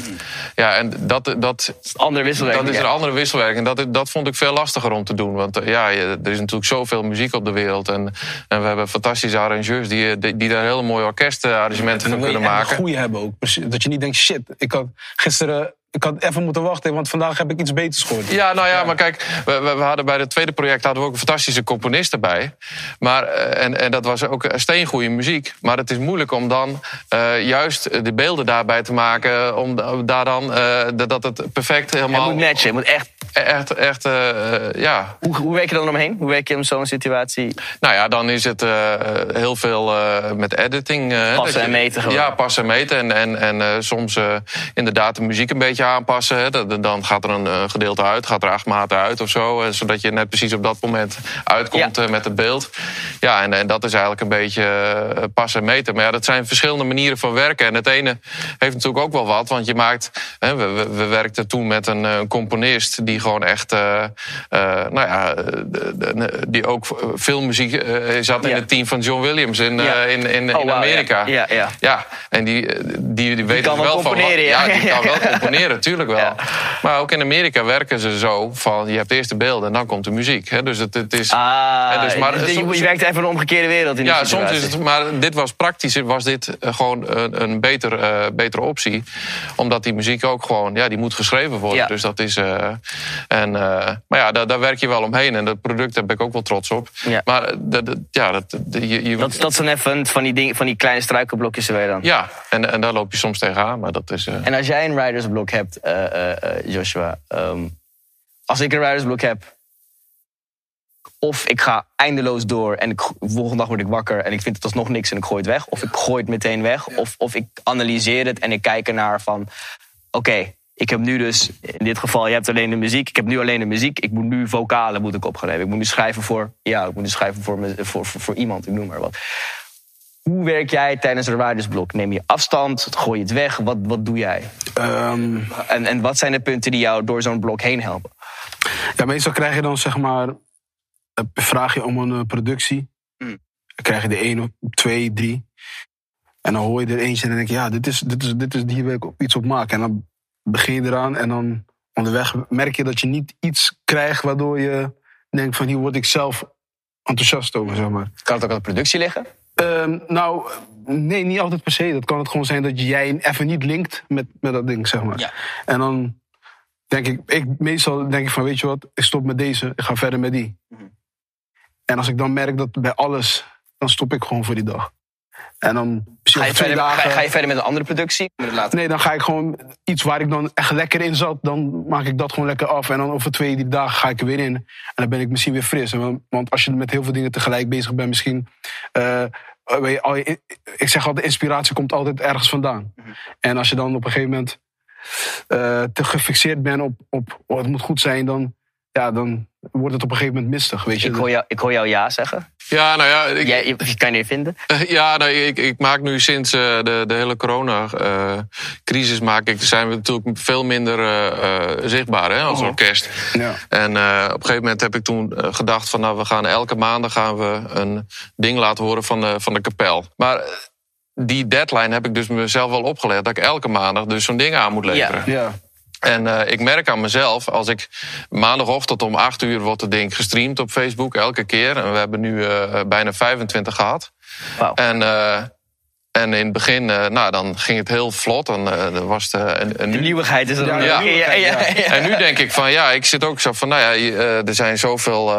Ja, en dat, dat,
Andere wisselwerking.
dat is een andere wisselwerking. Dat, dat vond ik veel lastiger om te doen. Want ja, je- er is natuurlijk zoveel muziek op de wereld. En, en we hebben fantastische arrangeurs die, die, die daar hele mooie orkestarrangementen
En
van
dan
kunnen
echt een
maken.
goede hebben ook. Dat je niet denkt, shit, ik had gisteren ik had even moeten wachten, want vandaag heb ik iets beters gehoord.
Ja, nou ja, maar kijk, we, we, we hadden bij het tweede project hadden we ook een fantastische componist erbij. Maar, eh, en, en dat was ook steengoede muziek. Maar het is moeilijk om dan eh, juist de beelden daarbij te maken. Om da- daar dan eh, dat het perfect
Het
helemaal.
moet matchen. Het moet echt,
Echt, echt, eh, eh, ja.
hoe, hoe werk je dan omheen? Hoe werk je in zo'n situatie?
Nou ja, dan is het eh, heel veel met editing.
Passen en meten gewoon.
Ja, passen en meten. En, en, en soms inderdaad de muziek een beetje aanpassen. Hè. Dan gaat er een gedeelte uit, gaat er acht maten uit of zo. Zodat je net precies op dat moment uitkomt
Ja.
met het beeld. Ja, en, en dat is eigenlijk een beetje passen en meten. Maar ja, dat zijn verschillende manieren van werken. En het ene heeft natuurlijk ook wel wat. Want je maakt... Hè, we, we, we werkten toen met een componist die gewoon echt... eh, eh, nou ja, de- de- die ook veel muziek eh, zat in
Ja.
het team van John Williams in, in, in,
Oh,
in Amerika.
ja. Ja,
en die, die, die, weet
kan
er
wel
van.
componeren, ja.
die kan wel componeren, tuurlijk wel. Maar ook in Amerika werken ze zo van je hebt eerst de beelden en dan komt de muziek. Hè? Dus het, het is.
Ah,
dus maar-
je,
soms-
je werkt even een omgekeerde wereld in die
ja, soms is het. Maar dit was praktisch, was dit gewoon een, een beter, betere optie. Omdat die muziek ook gewoon, ja, die moet geschreven worden. Dus dat is. En, eh, maar ja, daar, daar werk je wel omheen. En dat product heb ik ook wel trots op.
Ja.
Maar eh, dat, dat- ja, dat, je, je,
Dat, dat zijn even van die, dingen, van die kleine struikelblokjes weer dan.
ja, en, en daar loop je soms tegenaan. Maar dat is. eh,
En als jij een ridersblok hebt, Joshua. ehm, als ik een ridersblok heb. Of ik ga eindeloos door en ik, de volgende dag word ik wakker en ik vind het alsnog niks en ik gooi het weg. Of ik gooi het meteen weg. Of, of ik analyseer het en ik kijk ernaar van... Oké, ik heb nu dus, in dit geval, je hebt alleen de muziek. Ik heb nu alleen de muziek. Ik moet nu vocalen moet ik opgeven. Ik moet nu schrijven voor, ja, ik moet nu schrijven voor, me, voor, voor, voor iemand, ik noem maar wat. Hoe werk jij tijdens een ridersblok? Neem je afstand? Gooi je het weg? Wat, wat doe jij?
Ehm,
En, en wat zijn de punten die jou door zo'n blok heen helpen?
ja, meestal krijg je dan zeg maar, vraag je om een eh, productie.
Mm.
Dan krijg je de één, of twee, drie. En dan hoor je er eentje en dan denk je, ja, dit is, dit is, dit is, hier wil ik iets op maken. En dan begin je eraan en dan onderweg merk je dat je niet iets krijgt waardoor je denkt van hier word ik zelf enthousiast over, zeg maar.
Kan het ook aan de productie liggen?
Ehm, nou, nee, niet altijd per se. Dat kan het gewoon zijn dat jij even niet linkt met, met dat ding, zeg maar.
Ja.
En dan denk ik, ik, meestal denk ik van, weet je wat, ik stop met deze, ik ga verder met die.
Mhm.
En als ik dan merk dat bij alles, dan stop ik gewoon voor die dag. En dan
Ga je, verder, ga,
dagen.
ga je verder met een andere productie?
Nee, dan ga ik gewoon iets waar ik dan echt lekker in zat, dan maak ik dat gewoon lekker af. En dan over twee, drie dagen ga ik er weer in. En dan ben ik misschien weer fris. Want- als je met heel veel dingen tegelijk bezig bent, misschien. eh, ik zeg altijd, inspiratie komt altijd ergens vandaan. En als je dan op een gegeven moment eh, te gefixeerd bent op, op oh, het moet goed zijn, dan, ja, dan wordt het op een gegeven moment mistig. Weet je?
Ik hoor, jou, ik hoor jou ja zeggen.
ja, nou ja, ik,
Jij, je, je kan je niet vinden.
Ja, nou, ik, ik maak nu sinds eh, de, de hele corona-crisis maak ik, zijn we natuurlijk veel minder eh, eh, zichtbaar hè, als
Oh.
orkest.
Ja.
En eh, op een gegeven moment heb ik toen eh, gedacht van nou, we gaan elke maandag gaan we een ding laten horen van de, van de kapel. Maar eh, die deadline heb ik dus mezelf wel opgelegd dat ik elke maandag dus zo'n ding aan moet leveren.
Ja.
En uh, ik merk aan mezelf, als ik maandagochtend om 8 uur wordt het ding gestreamd op Facebook, elke keer. En we hebben nu uh, bijna 25 gehad.
Wow.
En, uh, en in het begin, nou, dan ging het heel vlot. En dan was het een, een
De nieuwigheid is er.
Ja.
ja, ja, ja.
En nu denk ik van ja, ik zit ook zo van, nou ja, er zijn zoveel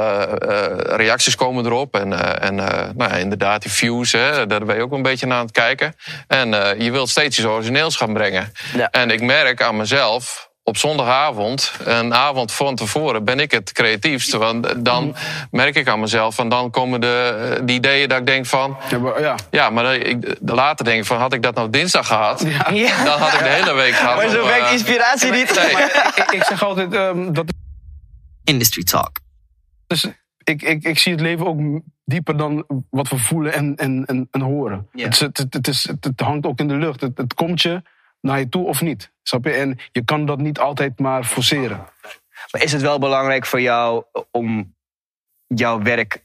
reacties komen erop. En, en nou ja, inderdaad, die views, hè, daar ben je ook een beetje naar aan het kijken. En je wilt steeds iets origineels gaan brengen. En ik merk aan mezelf op zondagavond, een avond van tevoren, ben ik het creatiefste. Want dan merk ik aan mezelf, van dan komen de, die ideeën dat ik denk van...
Ja, maar, ja.
Ja, maar ik, later denk ik van, had ik dat nou dinsdag gehad...
Ja.
dan had ik de hele week gehad.
Maar zo
om,
werkt
eh,
inspiratie niet.
Nee.
ik, ik zeg altijd ehm, dat
Industry Talk.
dus ik, ik, ik zie het leven ook dieper dan wat we voelen en, en, en, en horen.
Ja.
Het, het, het, is, het, het hangt ook in de lucht. Het, het komt je naar je toe of niet. Snap je? En je kan dat niet altijd maar forceren.
Maar is het wel belangrijk voor jou om jouw werk,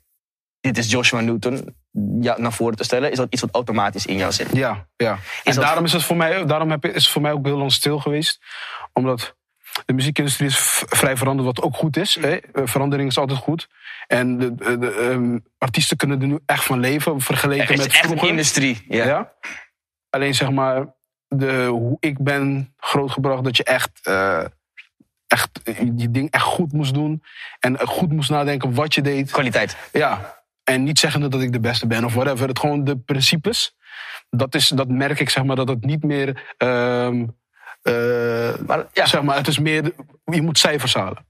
dit is Joshua Newton, ja, naar voren te stellen? Is dat iets wat automatisch in jou zit?
Ja, ja. En daarom is het voor mij, daarom heb, is het voor mij ook heel lang stil geweest. Omdat de muziekindustrie is vrij veranderd, wat ook goed is. Hè? Eh, Verandering is altijd goed. En de, de, de, ehm, artiesten kunnen er nu echt van leven, vergeleken
Het
met
is echt een
vroeger.
industrie. Ja.
Ja. Alleen zeg maar, de, hoe ik ben grootgebracht, dat je echt, eh, echt die ding echt goed moest doen. En goed moest nadenken wat je deed.
Kwaliteit.
Ja. En niet zeggen dat ik de beste ben of whatever. Het gewoon de principes. Dat, is, dat merk ik, zeg maar, dat het niet meer. ehm, eh,
Maar ja,
zeg maar, het is meer. Je moet cijfers halen.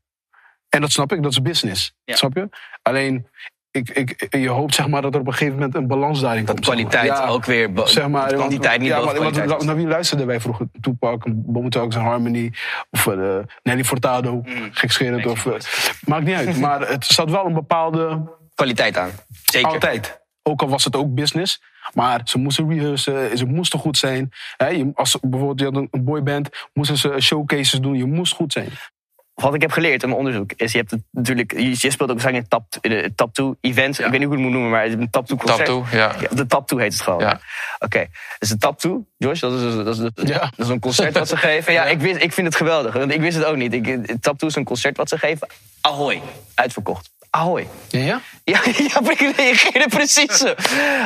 En dat snap ik, dat is business.
Ja.
Snap je? Alleen, ik, ik, je hoopt zeg maar dat er op een gegeven moment een balans daarin
dat
komt. zeg maar.
kwaliteit
Ja,
ook weer.
Zeg maar,
kwantiteit niet
ja, want-
is.
Naar wie luisterden wij vroeger? Tupac, Thugs and Harmony. Of eh, Nelly Furtado.
Mm.
Gekscherend. Of, eh, maakt niet uit. Maar het zat wel een bepaalde
Kwaliteit aan. Zeker.
altijd. Ook al was het ook business. Maar ze moesten rehearsen, ze moesten goed zijn. Als bijvoorbeeld je had een- een boyband, moesten ze showcases doen. Je moest goed zijn.
Wat ik heb geleerd in mijn onderzoek is, je hebt het natuurlijk, je speelt ook waarschijnlijk in tap, de tap 2 events. Ik weet niet hoe ik het moet noemen, maar een tap 2 concert.
Tap 2, ja.
de tap 2 heet het gewoon.
Ja.
Oké, dus de tap 2, Josh, dat is, dat, is, dat, is,
Ja.
dat is een concert wat ze geven. Ja, ik, wist, ik vind het geweldig, want ik wist het ook niet. Ik, tap 2 is een concert wat ze geven. Ahoy, uitverkocht. Ahoy.
Ja?
Ja, ja ik reageerde precies zo.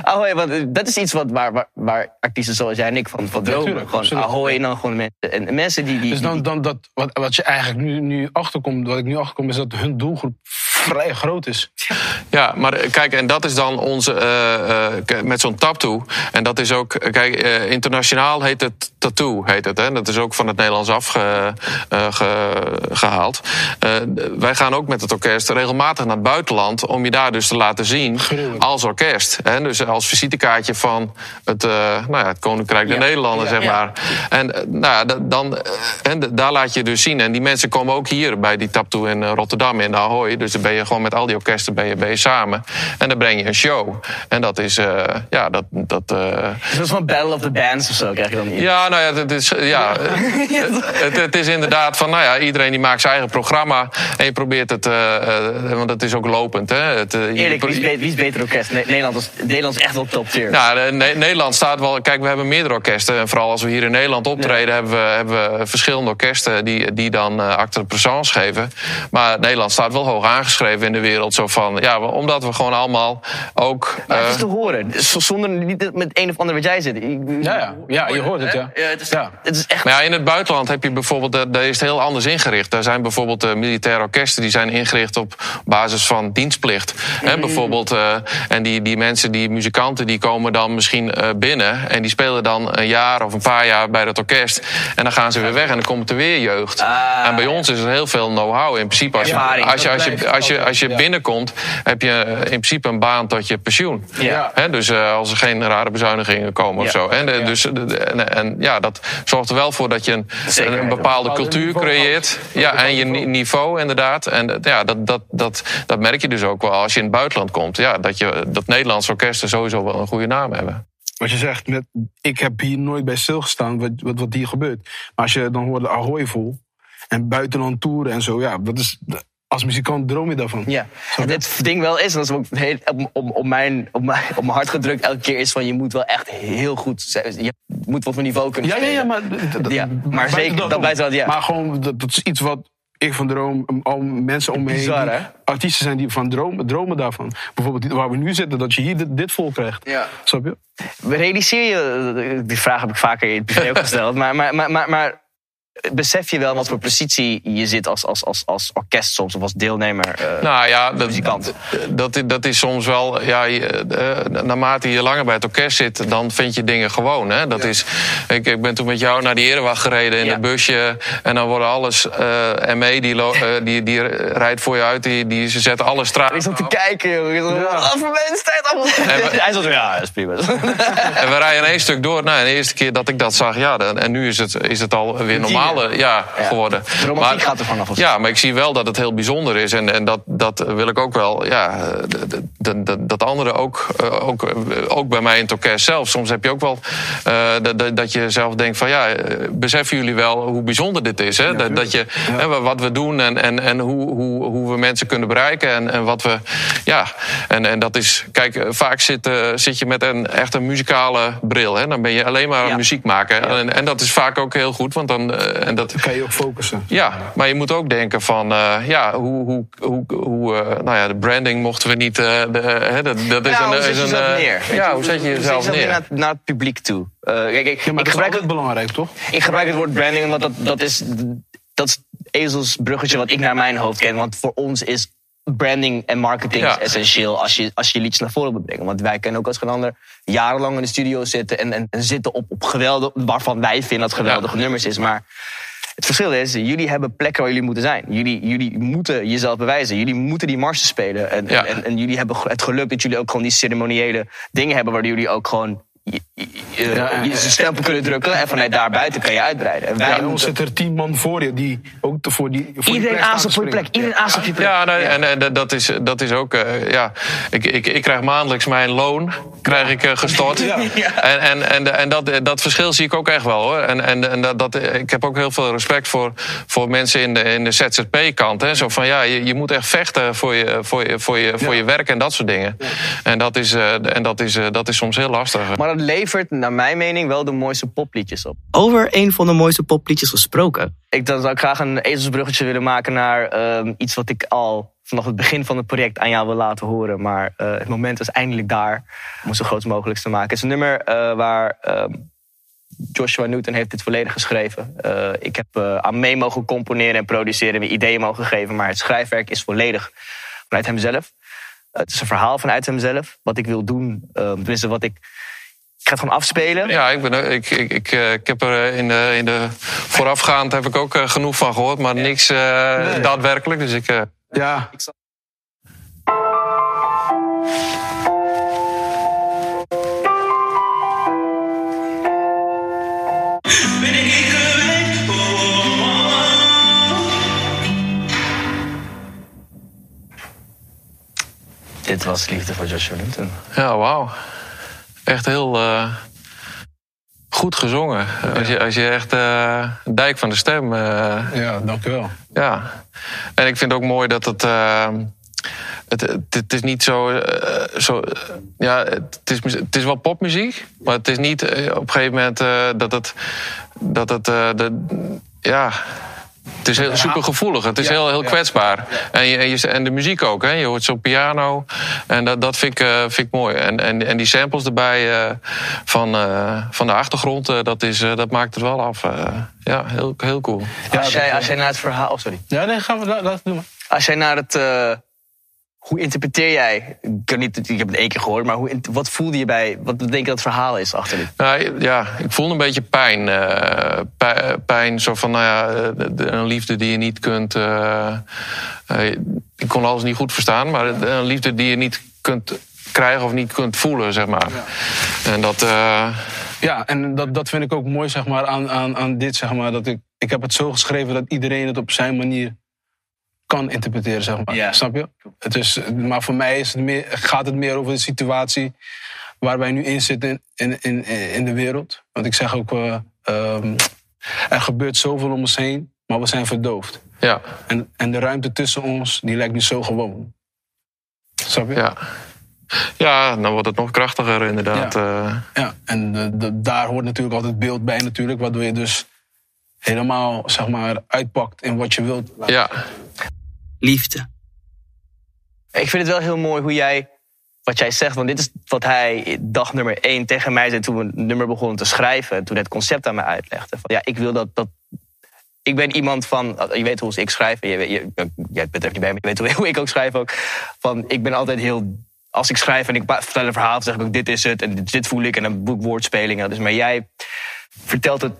Ahoy, want eh, dat is iets wat, waar, waar, waar artiesten zoals jij en ik van, van dromen.
tuurlijk,
gewoon
absoluut.
ahoy en dan gewoon mensen. En mensen die... die,
Dus dan, dan dat, wat, wat je eigenlijk nu, nu achterkomt, wat ik nu achterkom, is dat hun doelgroep vrij groot is.
Ja, maar eh, kijk, en dat is dan onze. eh, eh, met zo'n tattoo. En dat is ook. Kijk, internationaal heet het tattoo. Heet het, hè? Dat is ook van het Nederlands afgehaald. wij gaan ook met het orkest regelmatig naar het buitenland. om je daar dus te laten zien.
Gruwelijk.
als orkest. Hè? Dus als visitekaartje van het, nou ja, het Koninkrijk der
Ja.
Nederlanden,
Ja,
zeg maar. En nou ja, da- dan, en daar laat je dus zien. En die mensen komen ook hier bij die tattoo in Rotterdam in Ahoy. Dus dan ben je gewoon met al die orkesten ben je, ben je samen. En dan breng je een show. En dat is, eh, ja, dat. dat eh,
Dus dat is van Battle of the Bands of zo, krijg je dan niet.
ja, nou ja, het is, ja, het, het is inderdaad van, nou ja, iedereen die maakt zijn eigen programma. En je probeert het, eh, eh, want het is ook lopend. Hè? Het, eh, je
Eerlijk, wie is, beter, wie is beter orkest? Ne- Nederland is, Nederland is echt wel top tier.
Nou, de- Ne- Nederland staat wel. Kijk, we hebben meerdere orkesten. En vooral als we hier in Nederland optreden, hebben, we, hebben we verschillende orkesten die, die dan eh acte de présence geven. Maar Nederland staat wel hoog aangeschreven in de wereld. Zo van, ja, omdat we gewoon allemaal ook.
Maar het
eh,
is te horen. Zonder niet met een of ander wat jij zit. Ik-
Ja, ja. ja je hoort het, ja.
Ja, het, is,
Ja.
het is echt...
Maar ja, in het buitenland heb je bijvoorbeeld, eh, daar is het heel anders ingericht. Daar zijn bijvoorbeeld eh, militaire orkesten die zijn ingericht op basis van dienstplicht. Hè, bijvoorbeeld, eh, en die, die mensen, die muzikanten, die komen dan misschien eh, binnen en die spelen dan een jaar of een paar jaar bij dat orkest. En dan gaan ze weer weg en dan komt er weer jeugd.
Ah,
en bij ons is er heel veel know-how. In principe, als je, als je, als je, als je, als je binnenkomt, heb je eh, in principe een baan tot je pensioen.
Ja.
Hè, dus eh, als er geen rare bezuinigingen komen of zo. En, eh, dus, en, en ja, dat zorgt er wel voor dat je een, een, een bepaalde cultuur creëert. Ja, en je niveau inderdaad. En eh, ja, dat, dat, dat, dat merk je dus ook wel als je in het buitenland komt. Ja, dat, je, dat Nederlandse orkesten sowieso wel een goede naam hebben.
Wat je zegt, met, ik heb hier nooit bij stilgestaan wat, wat, wat hier gebeurt. Maar als je dan hoort de Ahoy vol en buitenland toeren en zo, ja, dat is. Als muzikant droom je daarvan.
Ja, en dit ding wel is, en dat is ook heel, op, op, op, mijn, op, mijn, op mijn hart gedrukt elke keer, is van je moet wel echt heel goed zijn. Je moet wel van niveau kunnen
Ja, ja, ja, maar,
Ja, maar zeker, dat
om.
blijft wel, ja.
Maar gewoon, dat, dat is iets wat ik van droom, al mensen om me heen,
Bizar, hè?
artiesten zijn die van dromen, dromen daarvan. Bijvoorbeeld waar we nu zitten, dat je hier dit, dit vol krijgt.
Ja.
Snap je?
Realiseer je, die vraag heb ik vaker in het privé ook gesteld, maar, maar, maar, maar, maar besef je wel wat voor positie je zit als, als, als, als orkest soms of als deelnemer? eh,
Nou ja, dat,
muzikant.
dat, dat is soms wel. Ja, je, eh, naarmate je langer bij het orkest zit, dan vind je dingen gewoon. Hè? Dat is, ik, ik ben toen met jou naar die Erewacht gereden in
Ja.
het busje. En dan worden alles. eh ME die, eh, die, die rijdt voor je uit, die, die, ze zetten alle straten.
ik zat te kijken, joh. Mensen tijd allemaal.
En we-
Hij zat ja, dat is prima.
En we rijden één stuk door. Nou, en de eerste keer dat ik dat zag, ja, dan, en nu is het, is het al weer normale ja, geworden.
De romantiek gaat er vanaf.
Ja, maar ik zie wel dat het heel bijzonder is. En, en dat, dat wil ik ook wel, ja, dat, dat, dat anderen ook, eh, ook, eh, ook bij mij in het orkest zelf. Soms heb je ook wel eh, dat, dat- je zelf denkt van, ja, beseffen jullie wel hoe bijzonder dit is? Hè? dat, dat je, hè, wat we doen en, en, en hoe, hoe, hoe we mensen kunnen bereiken. En, en wat we, ja, en, en dat is, kijk, vaak zit, zit je met een echt een muzikale bril. Hè? Dan ben je alleen maar
Ja.
muziek maken. En, en dat is vaak ook heel goed, want dan, en dat,
kan je ook focussen.
ja, maar je moet ook denken van, eh, ja, hoe, hoe, hoe, hoe eh, nou ja, de branding mochten we niet, eh, de, hè, dat, dat is
Ja,
een,
hoe zet
is
je
een,
jezelf
eh,
neer?
Ja, hoe zet je jezelf neer?
Naar, naar het publiek toe. Eh, kijk, ik,
Ja, maar
ik,
dat is
gebruik
altijd
het,
belangrijk, toch?
ik gebruik het woord branding omdat dat, dat is dat is het ezelsbruggetje wat ik naar mijn hoofd ken. Want voor ons is branding en marketing
Ja.
is essentieel als je, als je liedjes naar voren moet brengen. Want wij kunnen ook als geen ander jarenlang in de studio zitten en, en, en zitten op, op geweldig, waarvan wij vinden dat geweldige nummers is. Maar het verschil is, jullie hebben plekken waar jullie moeten zijn. Jullie, jullie moeten jezelf bewijzen. Jullie moeten die marsen spelen. En,
Ja.
en, en jullie hebben het geluk dat jullie ook gewoon die ceremoniële dingen hebben... waardoor jullie ook gewoon je, je, je-
Ja,
je stempel kunnen drukken... en vanuit daar buiten kan je uitbreiden. En wij
Ja, bij ons
moeten-
zit er tien man voor je die ook te- voor die. Voor
iedereen aanzet voor je plek. Iedereen aanzet voor je plek.
Ja, nou, en, en dat, is, dat is ook, eh, ja, ik, ik, ik krijg maandelijks mijn loon, krijg ik eh, gestort.
Ja.
En, en, en, en dat, dat verschil zie ik ook echt wel hoor. En, en, en dat, dat, ik heb ook heel veel respect voor, voor mensen in de, in de ZZP-kant. Hè. Zo van ja, je, je moet echt vechten voor je, voor je, voor je, voor
Ja.
je werk en dat soort dingen. En, dat is, eh, en dat, is, eh, dat is soms heel lastig.
Maar dat levert, naar mijn mening, wel de mooiste popliedjes op.
Over een van de mooiste popliedjes gesproken.
Ik dan zou ik graag een ezelsbruggetje willen maken naar ehm, iets wat ik al vanaf het begin van het project aan jou wil laten horen. Maar eh, het moment is eindelijk daar om het zo groot mogelijk te maken. Het is een nummer eh, waar ehm, Joshua Newton heeft dit volledig geschreven. Eh, ik heb aan mee mogen componeren en produceren en ideeën mogen geven. Maar het schrijfwerk is volledig vanuit hemzelf. Het is een verhaal vanuit hemzelf. Wat ik wil doen, eh, tenminste wat ik... Ik ga het gewoon afspelen.
Ja, ik, ben, ik, ik, ik, eh, ik heb er eh, in de, in de voorafgaand heb ik ook eh, genoeg van gehoord, maar niks eh, daadwerkelijk. Dus ik, eh,
Ja,
Dit was Liefde voor Joshua Newton.
Ja, wauw. Echt heel eh, goed gezongen. Als, je, als je echt eh, dijk van de stem. eh,
ja, dankjewel.
ja. En ik vind het ook mooi dat het. het, het, het is niet zo. zo ja, het is, het is wel popmuziek. Maar het is niet op een gegeven moment dat het. Dat het. de, ja. Het is heel supergevoelig. Het is
Ja,
heel, heel
ja.
kwetsbaar. En, je, en, je, en de muziek ook. Hè. Je hoort zo'n piano. En dat, dat vind, ik, eh, vind ik mooi. En, en, en die samples erbij eh, van, eh, van de achtergrond, eh, dat, is, eh, dat maakt het wel af. eh. ja, heel, heel cool.
als, jij, als jij naar het verhaal... Oh, sorry.
Ja, nee, gaan we dat, dat doen.
Als jij naar het. eh, hoe interpreteer jij? Ik, kan niet, ik heb het één keer gehoord, maar hoe, wat voelde je bij. Wat denk je dat het verhaal is achter dit?
Nou, ja, ik voelde een beetje pijn. eh, zo van, nou ja, een liefde die je niet kunt... eh, eh, ik kon alles niet goed verstaan, maar een liefde die je niet kunt krijgen of niet kunt voelen, zeg maar. En dat... eh,
Ja, en dat, dat vind ik ook mooi zeg maar, aan, aan, aan dit. Zeg maar, dat ik, ik heb het zo geschreven dat iedereen het op zijn manier kan interpreteren. Zeg maar.
Ja.
Snap je? Het is, maar voor mij is het meer, gaat het meer over de situatie waar wij nu in zitten in, in, in, in de wereld. Want ik zeg ook, eh, ehm, er gebeurt zoveel om ons heen, maar we zijn verdoofd.
Ja,
En, en de ruimte tussen ons, die lijkt nu zo gewoon. Snap je?
ja. Ja, dan wordt het nog krachtiger inderdaad. Ja,
Ja, en eh, de- daar hoort natuurlijk altijd beeld bij natuurlijk, waardoor je dus helemaal, zeg maar, uitpakt in wat je wilt.
ja.
Liefde.
Ik vind het wel heel mooi hoe jij, wat jij zegt, want dit is wat hij dag nummer één tegen mij zei toen we het nummer begonnen te schrijven. Toen het concept aan mij uitlegde. Van, ja, ik wil dat, dat. Ik ben iemand van, je weet hoe ik schrijf, je, je, je, jij bent er niet bij, maar je weet hoe, ik ook schrijf ook. Van, ik ben altijd heel, als ik schrijf en ik vertel een verhaal, zeg ik ook dit is het en dit, voel ik en dan boek woordspelingen. Dus, maar jij vertelt het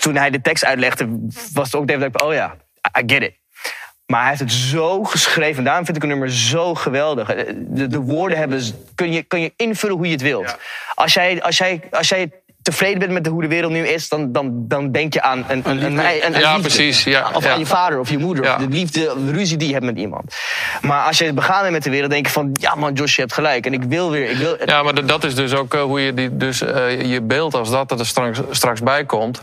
toen hij de tekst uitlegde, was het ook even dat ik, oh ja, I get it. Maar hij heeft het zo geschreven. Daarom vind ik een nummer zo geweldig. Eh, De, de woorden hebben, kun je, kun je invullen hoe je het wilt. Als, jij, als, jij, als jij tevreden bent met hoe de wereld nu is, dan, dan, dan denk je aan een, een, een,
Ja, precies, ja,
of
ja.
aan je vader of je moeder.
Ja.
Of de liefde, de ruzie die je hebt met iemand. Maar als je begaan bent met de wereld, denk je van... Ja man, Josh, je hebt gelijk. En ik wil weer... Ik wil,
Ja, maar dat- dat is dus ook eh, hoe je die, dus, eh, je beeld, als dat er straks, straks bij komt,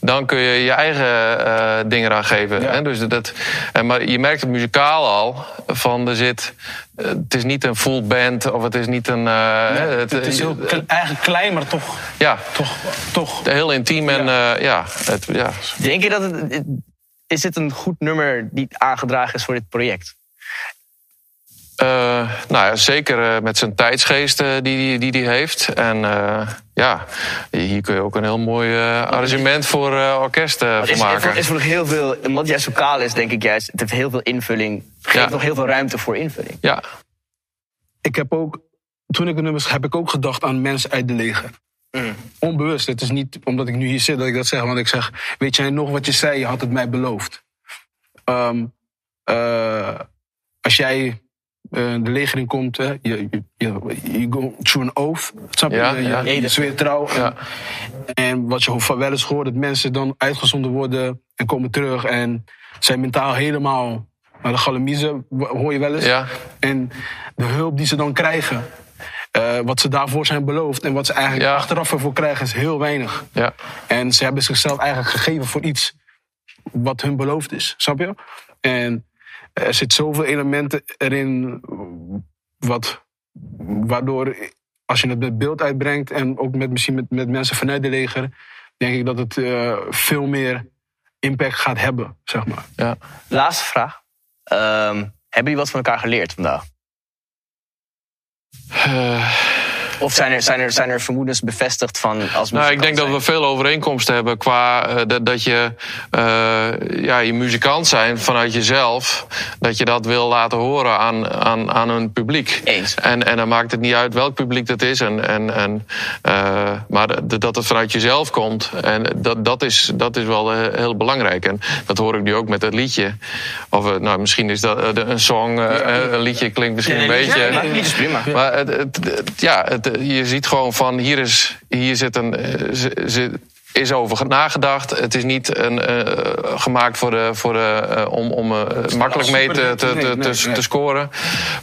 dan kun je je eigen eh, dingen aan geven. Hè? Dus dat, maar je merkt het muzikaal al, van er zit, het is niet een full band of het is niet een. eh,
Het, is heel kle- eigenlijk klein, maar toch,
ja,
toch, toch.
heel intiem en ja, ja, het, ja.
Denk je dat het... Is dit een goed nummer die aangedragen is voor dit project?
Eh, nou ja, zeker eh, met zijn tijdsgeest eh, die hij die, die heeft. En eh, ja, hier kun je ook een heel mooi arrangement voor eh, orkest
Het
van
is,
maken.
is, is nog heel veel... Omdat jij zo kaal is, denk ik juist... Het heeft heel veel invulling. Het geeft
Ja.
nog heel veel ruimte voor invulling.
Ja,
Ik heb ook, toen ik de nummers heb ik ook gedacht aan mensen uit de leger. Onbewust. Het is niet omdat ik nu hier zit dat ik dat zeg. Want ik zeg, weet jij nog wat je zei? Je had het mij beloofd. Ehm, eh, als jij de leger in komt, hè, je, je, je, through an oath. Snap je?
Ja,
je,
ja.
je, je zweert trouw. En,
Ja.
en wat je van wel eens hoort, dat mensen dan uitgezonden worden en komen terug. En zijn mentaal helemaal naar de galamiezen, hoor je wel eens.
Ja.
En de hulp die ze dan krijgen, eh, wat ze daarvoor zijn beloofd en wat ze eigenlijk
Ja.
achteraf ervoor krijgen, is heel weinig.
ja.
En ze hebben zichzelf eigenlijk gegeven voor iets wat hun beloofd is, snap je? En er zit zoveel elementen erin, wat, waardoor als je het met beeld uitbrengt en ook met, misschien met, met mensen vanuit de leger, denk ik dat het eh, veel meer impact gaat hebben, zeg maar.
ja.
Laatste vraag. Ehm, hebben jullie wat van elkaar geleerd vandaag?
Eh,
Of zijn er, zijn er, zijn er vermoedens bevestigd van als
Nou, ik denk dat we veel overeenkomsten hebben qua eh, dat, dat je eh, ja, je muzikant zijn vanuit jezelf. Dat je dat wil laten horen aan, aan, aan een publiek.
Eens.
En, en dan maakt het niet uit welk publiek dat is. En, en, en, eh, maar dat het vanuit jezelf komt. En dat, dat, is, dat is wel heel belangrijk. En dat hoor ik nu ook met het liedje. Of nou, misschien is dat een song, een liedje klinkt misschien een beetje.
Ja, niet is prima.
Maar het, het, het- ja, het, je ziet gewoon van hier, is, hier zit een, eh, zit- is over nagedacht. Het is niet een, eh, gemaakt voor de, voor de, eh, om, om eh, makkelijk mee te, te, te,
nee,
te,
nee.
te scoren.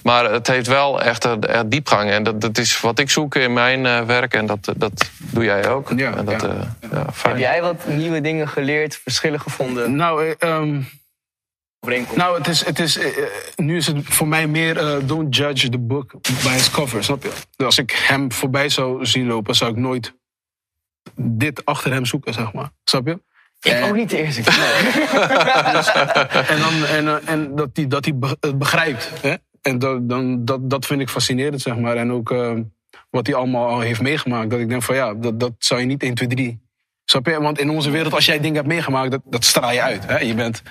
Maar het heeft wel echt, diepgang. En dat, dat is wat ik zoek in mijn eh, werk. En dat, dat doe jij ook.
Ja,
en dat,
ja.
eh, ja, fijn.
Heb jij wat nieuwe dingen geleerd, verschillen gevonden?
Nou, eh, Nou, het is, het is, eh, eh, nu is het voor mij meer eh, don't judge the book by its cover, snap je? Dus als ik hem voorbij zou zien lopen, zou ik nooit dit achter hem zoeken, zeg maar. Snap je?
ik
en-
ook niet de eerste keer.
En, dan, en, en dat hij dat het begrijpt. Hè? En dat, dan, dat, dat vind ik fascinerend, zeg maar. En ook wat hij allemaal al heeft meegemaakt. Dat ik denk van ja, dat, dat zou je niet 1, 2, 3. Snap je? Want in onze wereld, als jij dingen hebt meegemaakt, dat, dat straal je uit. Hè? Je bent,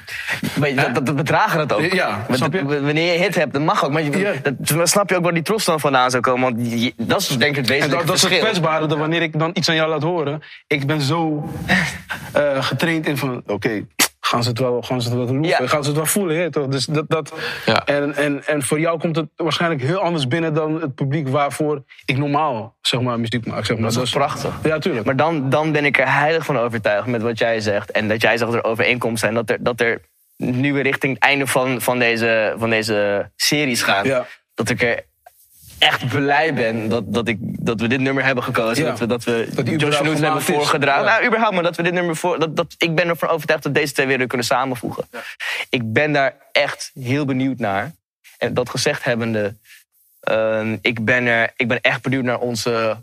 Maar dat, dat, dat bedragen dat ook.
Ja, snap je?
Wanneer je hit hebt, dat mag ook. Maar je,
Ja.
dat, snap je ook waar die trots dan vandaan zou komen. Want je- dat is denk ik het
En
wezenlijke
dat, dat is het kwetsbare, dat wanneer ik dan iets aan jou laat horen, ik ben zo eh, getraind in van, oké, gaan ze het wel, gaan ze het wel loeven,
Ja.
gaan ze het wel voelen, hè, toch? Dus dat, dat,
Ja.
en, en, en voor jou komt het waarschijnlijk heel anders binnen dan het publiek waarvoor ik normaal, zeg maar, muziek maak, zeg maar.
Dat is toch prachtig?
Ja, tuurlijk.
Maar dan, dan ben ik er heilig van overtuigd met wat jij zegt. En dat jij zegt dat er overeenkomsten zijn. Dat er, dat er nu weer richting het einde van, van, deze, van deze series gaan.
Ja.
Dat ik er echt blij ben dat, dat, ik, dat we dit nummer hebben gekozen.
Ja.
Dat we, dat we
Dat
Josh Houten hebben voorgedragen.
Ja.
Nou, überhaupt, maar dat we dit nummer voor. Dat, dat, ik ben ervan overtuigd dat deze twee weer kunnen samenvoegen. Ik ben daar echt heel benieuwd naar. En dat gezegd hebbende, ehm, ik, ben er, ik ben echt benieuwd naar onze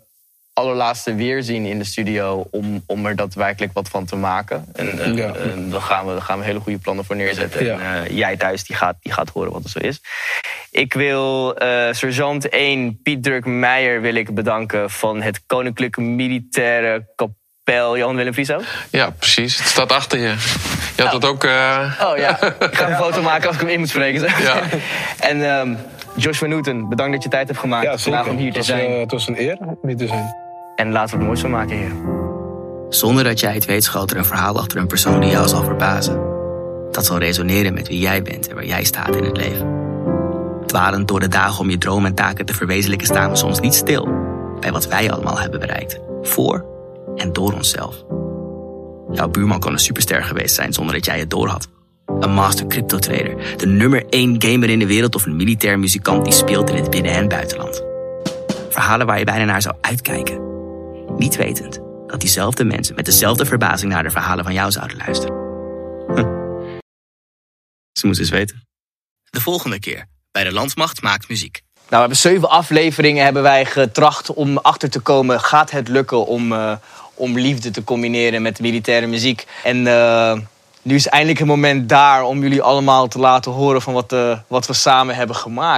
allerlaatste weerzien in de studio. Om, om er daadwerkelijk wat van te maken. En, eh,
Ja.
en daar, gaan we, daar gaan we hele goede plannen voor neerzetten.
Ja.
En, eh, jij thuis die gaat, die gaat horen wat er zo is. Ik wil eh, sergeant 1 Piet Dirk Meijer wil ik bedanken van het Koninklijke Militaire Kapel Jan Willem Frieso.
Ja, precies. Het staat achter je. Je had het ook... eh,
Oh ja, ik ga een foto maken als ik hem in moet spreken. zeg.
Ja.
En ehm, Josh van Newton, bedankt dat je tijd hebt gemaakt
Ja,
vandaag om hier te
het, was,
zijn.
eh, het was een eer om hier te zijn.
En laten we er moois van maken, heren.
Zonder dat jij het weet schuilt er een verhaal achter een persoon die jou zal verbazen. Dat zal resoneren met wie jij bent en waar jij staat in het leven. Dwalend door de dagen om je dromen en taken te verwezenlijken staan we soms niet stil bij wat wij allemaal hebben bereikt. Voor en door onszelf. Jouw buurman kan een superster geweest zijn zonder dat jij het doorhad. Een master crypto trader, de nummer 1 gamer in de wereld of een militair muzikant die speelt in het binnen- en buitenland. Verhalen waar je bijna naar zou uitkijken. Niet wetend dat diezelfde mensen met dezelfde verbazing naar de verhalen van jou zouden luisteren. Huh. Ze moesten eens weten. De volgende keer bij de Landmacht maakt muziek.
Nou, we hebben zeven afleveringen hebben wij getracht om achter te komen. Gaat het lukken om, eh, om liefde te combineren met militaire muziek? En eh, nu is eindelijk het moment daar om jullie allemaal te laten horen van wat, eh, wat we samen hebben gemaakt.